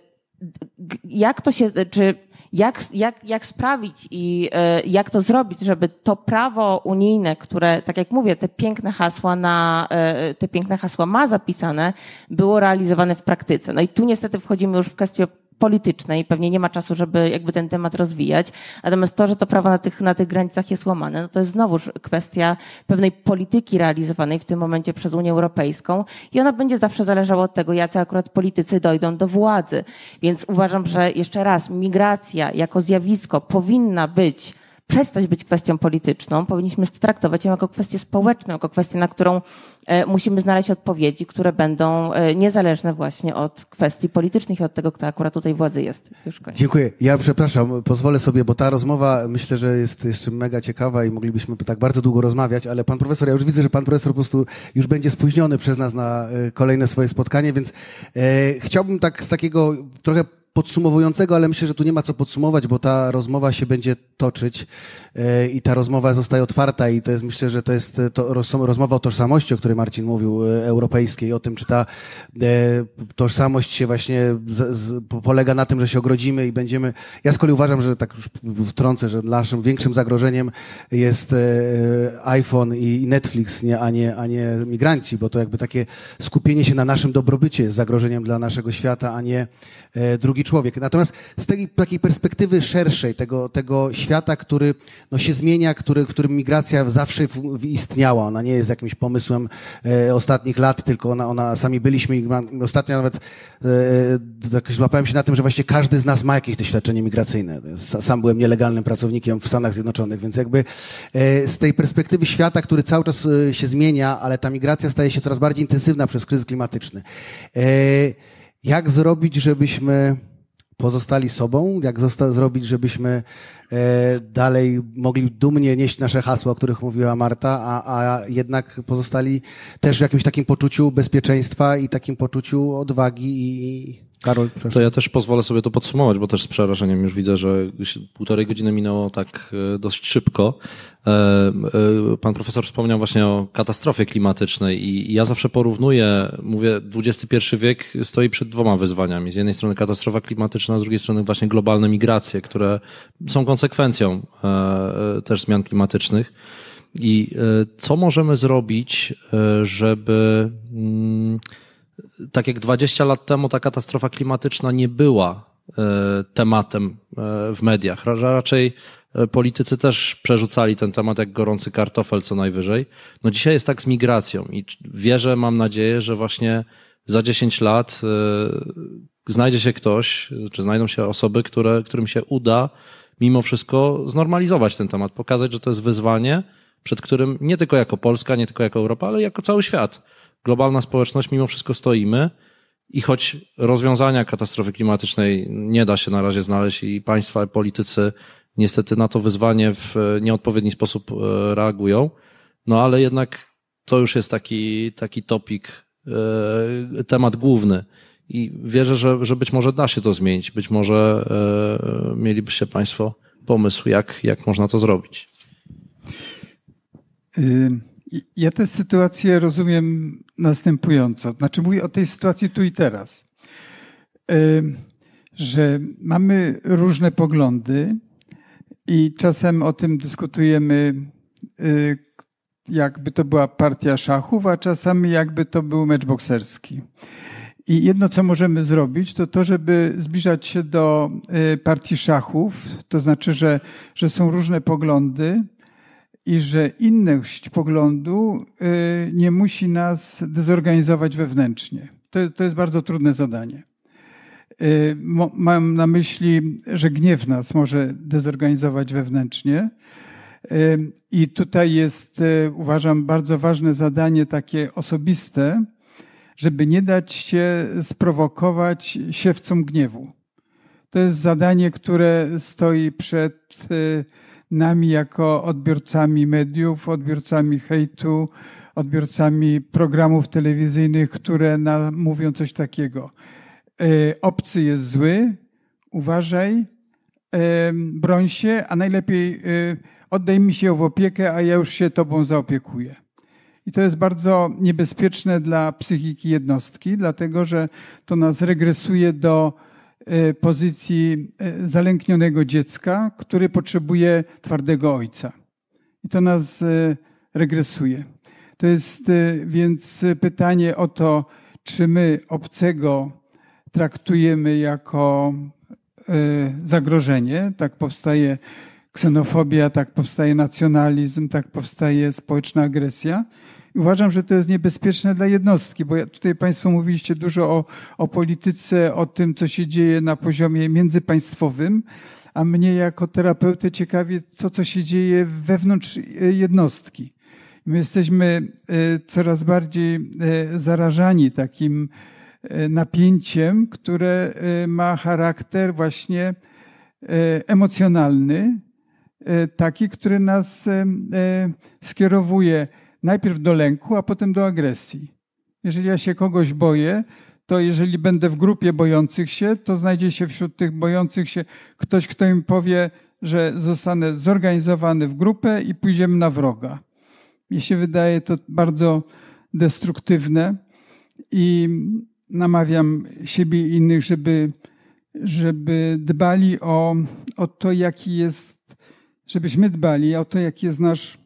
jak to się, czy jak, jak, jak sprawić i e, jak to zrobić, żeby to prawo unijne, które, tak jak mówię, te piękne hasła na, e, te piękne hasła ma zapisane, było realizowane w praktyce. No i tu niestety wchodzimy już w kwestię politycznej, pewnie nie ma czasu, żeby jakby ten temat rozwijać. Natomiast to, że to prawo na tych, na tych granicach jest łamane, no to jest znowuż kwestia pewnej polityki realizowanej w tym momencie przez Unię Europejską i ona będzie zawsze zależała od tego, jacy akurat politycy dojdą do władzy. Więc uważam, że jeszcze raz, migracja jako zjawisko powinna być przestać być kwestią polityczną, powinniśmy traktować ją jako kwestię społeczną, jako kwestię, na którą e, musimy znaleźć odpowiedzi, które będą e, niezależne właśnie od kwestii politycznych i od tego, kto akurat tutaj władzy jest. Dziękuję. Ja przepraszam, pozwolę sobie, bo ta rozmowa myślę, że jest jeszcze mega ciekawa i moglibyśmy tak bardzo długo rozmawiać, ale pan profesor, ja już widzę, że pan profesor po prostu już będzie spóźniony przez nas na e, kolejne swoje spotkanie, więc chciałbym tak z takiego trochę podsumowującego, ale myślę, że tu nie ma co podsumować, bo ta rozmowa się będzie toczyć e, i ta rozmowa zostaje otwarta i to jest, myślę, że to jest to rozmowa o tożsamości, o której Marcin mówił, e, europejskiej, o tym, czy ta e, tożsamość się właśnie z, z, polega na tym, że się ogrodzimy i będziemy... Ja z kolei uważam, że tak już wtrącę, że naszym większym zagrożeniem jest iPhone i Netflix, nie, a, nie, a nie migranci, bo to jakby takie skupienie się na naszym dobrobycie jest zagrożeniem dla naszego świata, a nie drugi człowiek. Natomiast z tej takiej perspektywy szerszej, tego, tego świata, który no, się zmienia, który, w którym migracja zawsze w, w istniała. Ona nie jest jakimś pomysłem e, ostatnich lat, tylko ona, ona sami byliśmy i ostatnio nawet e, tak złapałem się na tym, że właściwie każdy z nas ma jakieś doświadczenie migracyjne. Sam byłem nielegalnym pracownikiem w Stanach Zjednoczonych, więc jakby e, z tej perspektywy świata, który cały czas e, się zmienia, ale ta migracja staje się coraz bardziej intensywna przez kryzys klimatyczny. E, jak zrobić, żebyśmy pozostali sobą, jak zosta- zrobić, żebyśmy e, dalej mogli dumnie nieść nasze hasła, o których mówiła Marta, a, a jednak pozostali też w jakimś takim poczuciu bezpieczeństwa i takim poczuciu odwagi i, Karol, proszę. To ja też pozwolę sobie to podsumować, bo też z przerażeniem już widzę, że półtorej godziny minęło tak e, dość szybko. E, e, pan profesor wspomniał właśnie o katastrofie klimatycznej i ja zawsze porównuję, mówię, XXI wiek stoi przed dwoma wyzwaniami. Z jednej strony katastrofa klimatyczna, z drugiej strony właśnie globalne migracje, które są konsekwencją też zmian klimatycznych. I co możemy zrobić, żeby mm, tak jak 20 lat temu ta katastrofa klimatyczna nie była e, tematem e, w mediach. Raczej e, politycy też przerzucali ten temat jak gorący kartofel co najwyżej. No dzisiaj jest tak z migracją i wierzę, mam nadzieję, że właśnie za 10 lat znajdzie się ktoś, czy znajdą się osoby, które, którym się uda mimo wszystko znormalizować ten temat, pokazać, że to jest wyzwanie, przed którym nie tylko jako Polska, nie tylko jako Europa, ale jako cały świat globalna społeczność mimo wszystko stoimy i choć rozwiązania katastrofy klimatycznej nie da się na razie znaleźć i państwa, i politycy niestety na to wyzwanie w nieodpowiedni sposób e, reagują, no ale jednak to już jest taki, taki topik, e, temat główny. I wierzę, że, że być może da się to zmienić. Być może e, mielibyście Państwo pomysł, jak, jak można to zrobić. Ja tę sytuację rozumiem następująco. Znaczy mówię o tej sytuacji tu i teraz. Że mamy różne poglądy i czasem o tym dyskutujemy, y, jakby to była partia szachów, a czasami jakby to był mecz bokserski. I jedno, co możemy zrobić, to to, żeby zbliżać się do y, partii szachów, to znaczy, że, że są różne poglądy, i że inność poglądu y, nie musi nas dezorganizować wewnętrznie. To, to jest bardzo trudne zadanie. Y, mam na myśli, że gniew nas może dezorganizować wewnętrznie. Y, I tutaj jest, uważam, bardzo ważne zadanie takie osobiste, żeby nie dać się sprowokować siewcom gniewu. To jest zadanie, które stoi przed nami jako odbiorcami mediów, odbiorcami hejtu, odbiorcami programów telewizyjnych, które nam mówią coś takiego. E, obcy jest zły, uważaj, e, broń się, a najlepiej e, oddaj mi się w opiekę, a ja już się tobą zaopiekuję. I to jest bardzo niebezpieczne dla psychiki jednostki, dlatego że to nas regresuje do pozycji e, zalęknionego dziecka, który potrzebuje twardego ojca. I to nas e, regresuje. To jest więc pytanie o to, czy my obcego traktujemy jako zagrożenie. Tak powstaje ksenofobia, tak powstaje nacjonalizm, tak powstaje społeczna agresja. Uważam, że to jest niebezpieczne dla jednostki, bo tutaj Państwo mówiliście dużo o, o polityce, o tym, co się dzieje na poziomie międzypaństwowym, a mnie jako terapeutę ciekawi to, co się dzieje wewnątrz e, jednostki. My jesteśmy e, coraz bardziej e, zarażani takim napięciem, które ma charakter właśnie emocjonalny, taki, który nas skierowuje najpierw do lęku, a potem do agresji. Jeżeli ja się kogoś boję, to jeżeli będę w grupie bojących się, to znajdzie się wśród tych bojących się ktoś, kto mi powie, że zostanę zorganizowany w grupę i pójdziemy na wroga. Mi się wydaje to bardzo destruktywne i namawiam siebie i innych, żeby, żeby dbali o, o to, jaki jest, żebyśmy dbali o to, jaki jest nasz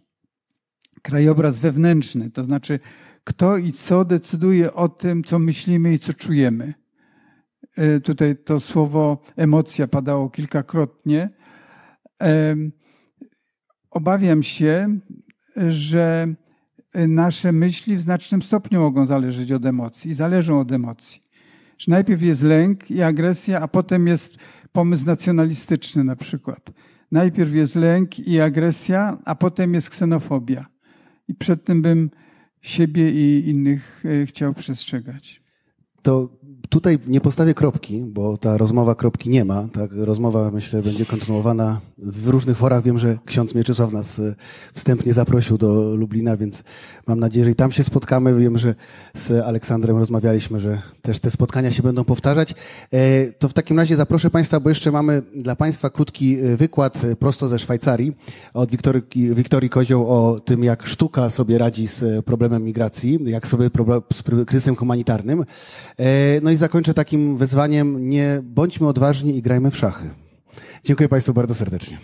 krajobraz wewnętrzny. To znaczy, kto i co decyduje o tym, co myślimy i co czujemy. E, tutaj to słowo emocja padało kilkakrotnie. Obawiam się, że nasze myśli w znacznym stopniu mogą zależeć od emocji i zależą od emocji. Że najpierw jest lęk i agresja, a potem jest pomysł nacjonalistyczny na przykład. Najpierw jest lęk i agresja, a potem jest ksenofobia. I przed tym bym siebie i innych e, chciał przestrzegać. To tutaj nie postawię kropki, bo ta rozmowa kropki nie ma. Tak, rozmowa myślę będzie kontynuowana w różnych forach. Wiem, że ksiądz Mieczysław nas e, wstępnie zaprosił do Lublina, więc mam nadzieję, że i tam się spotkamy. Wiem, że z Aleksandrem rozmawialiśmy, że też te spotkania się będą powtarzać. E, to w takim razie zaproszę Państwa, bo jeszcze mamy dla Państwa krótki e, wykład prosto ze Szwajcarii od Wiktorii, Wiktorii Kozioł o tym, jak sztuka sobie radzi z problemem migracji, jak sobie z kryzysem humanitarnym. No i zakończę takim wezwaniem, nie bądźmy odważni i grajmy w szachy. Dziękuję Państwu bardzo serdecznie.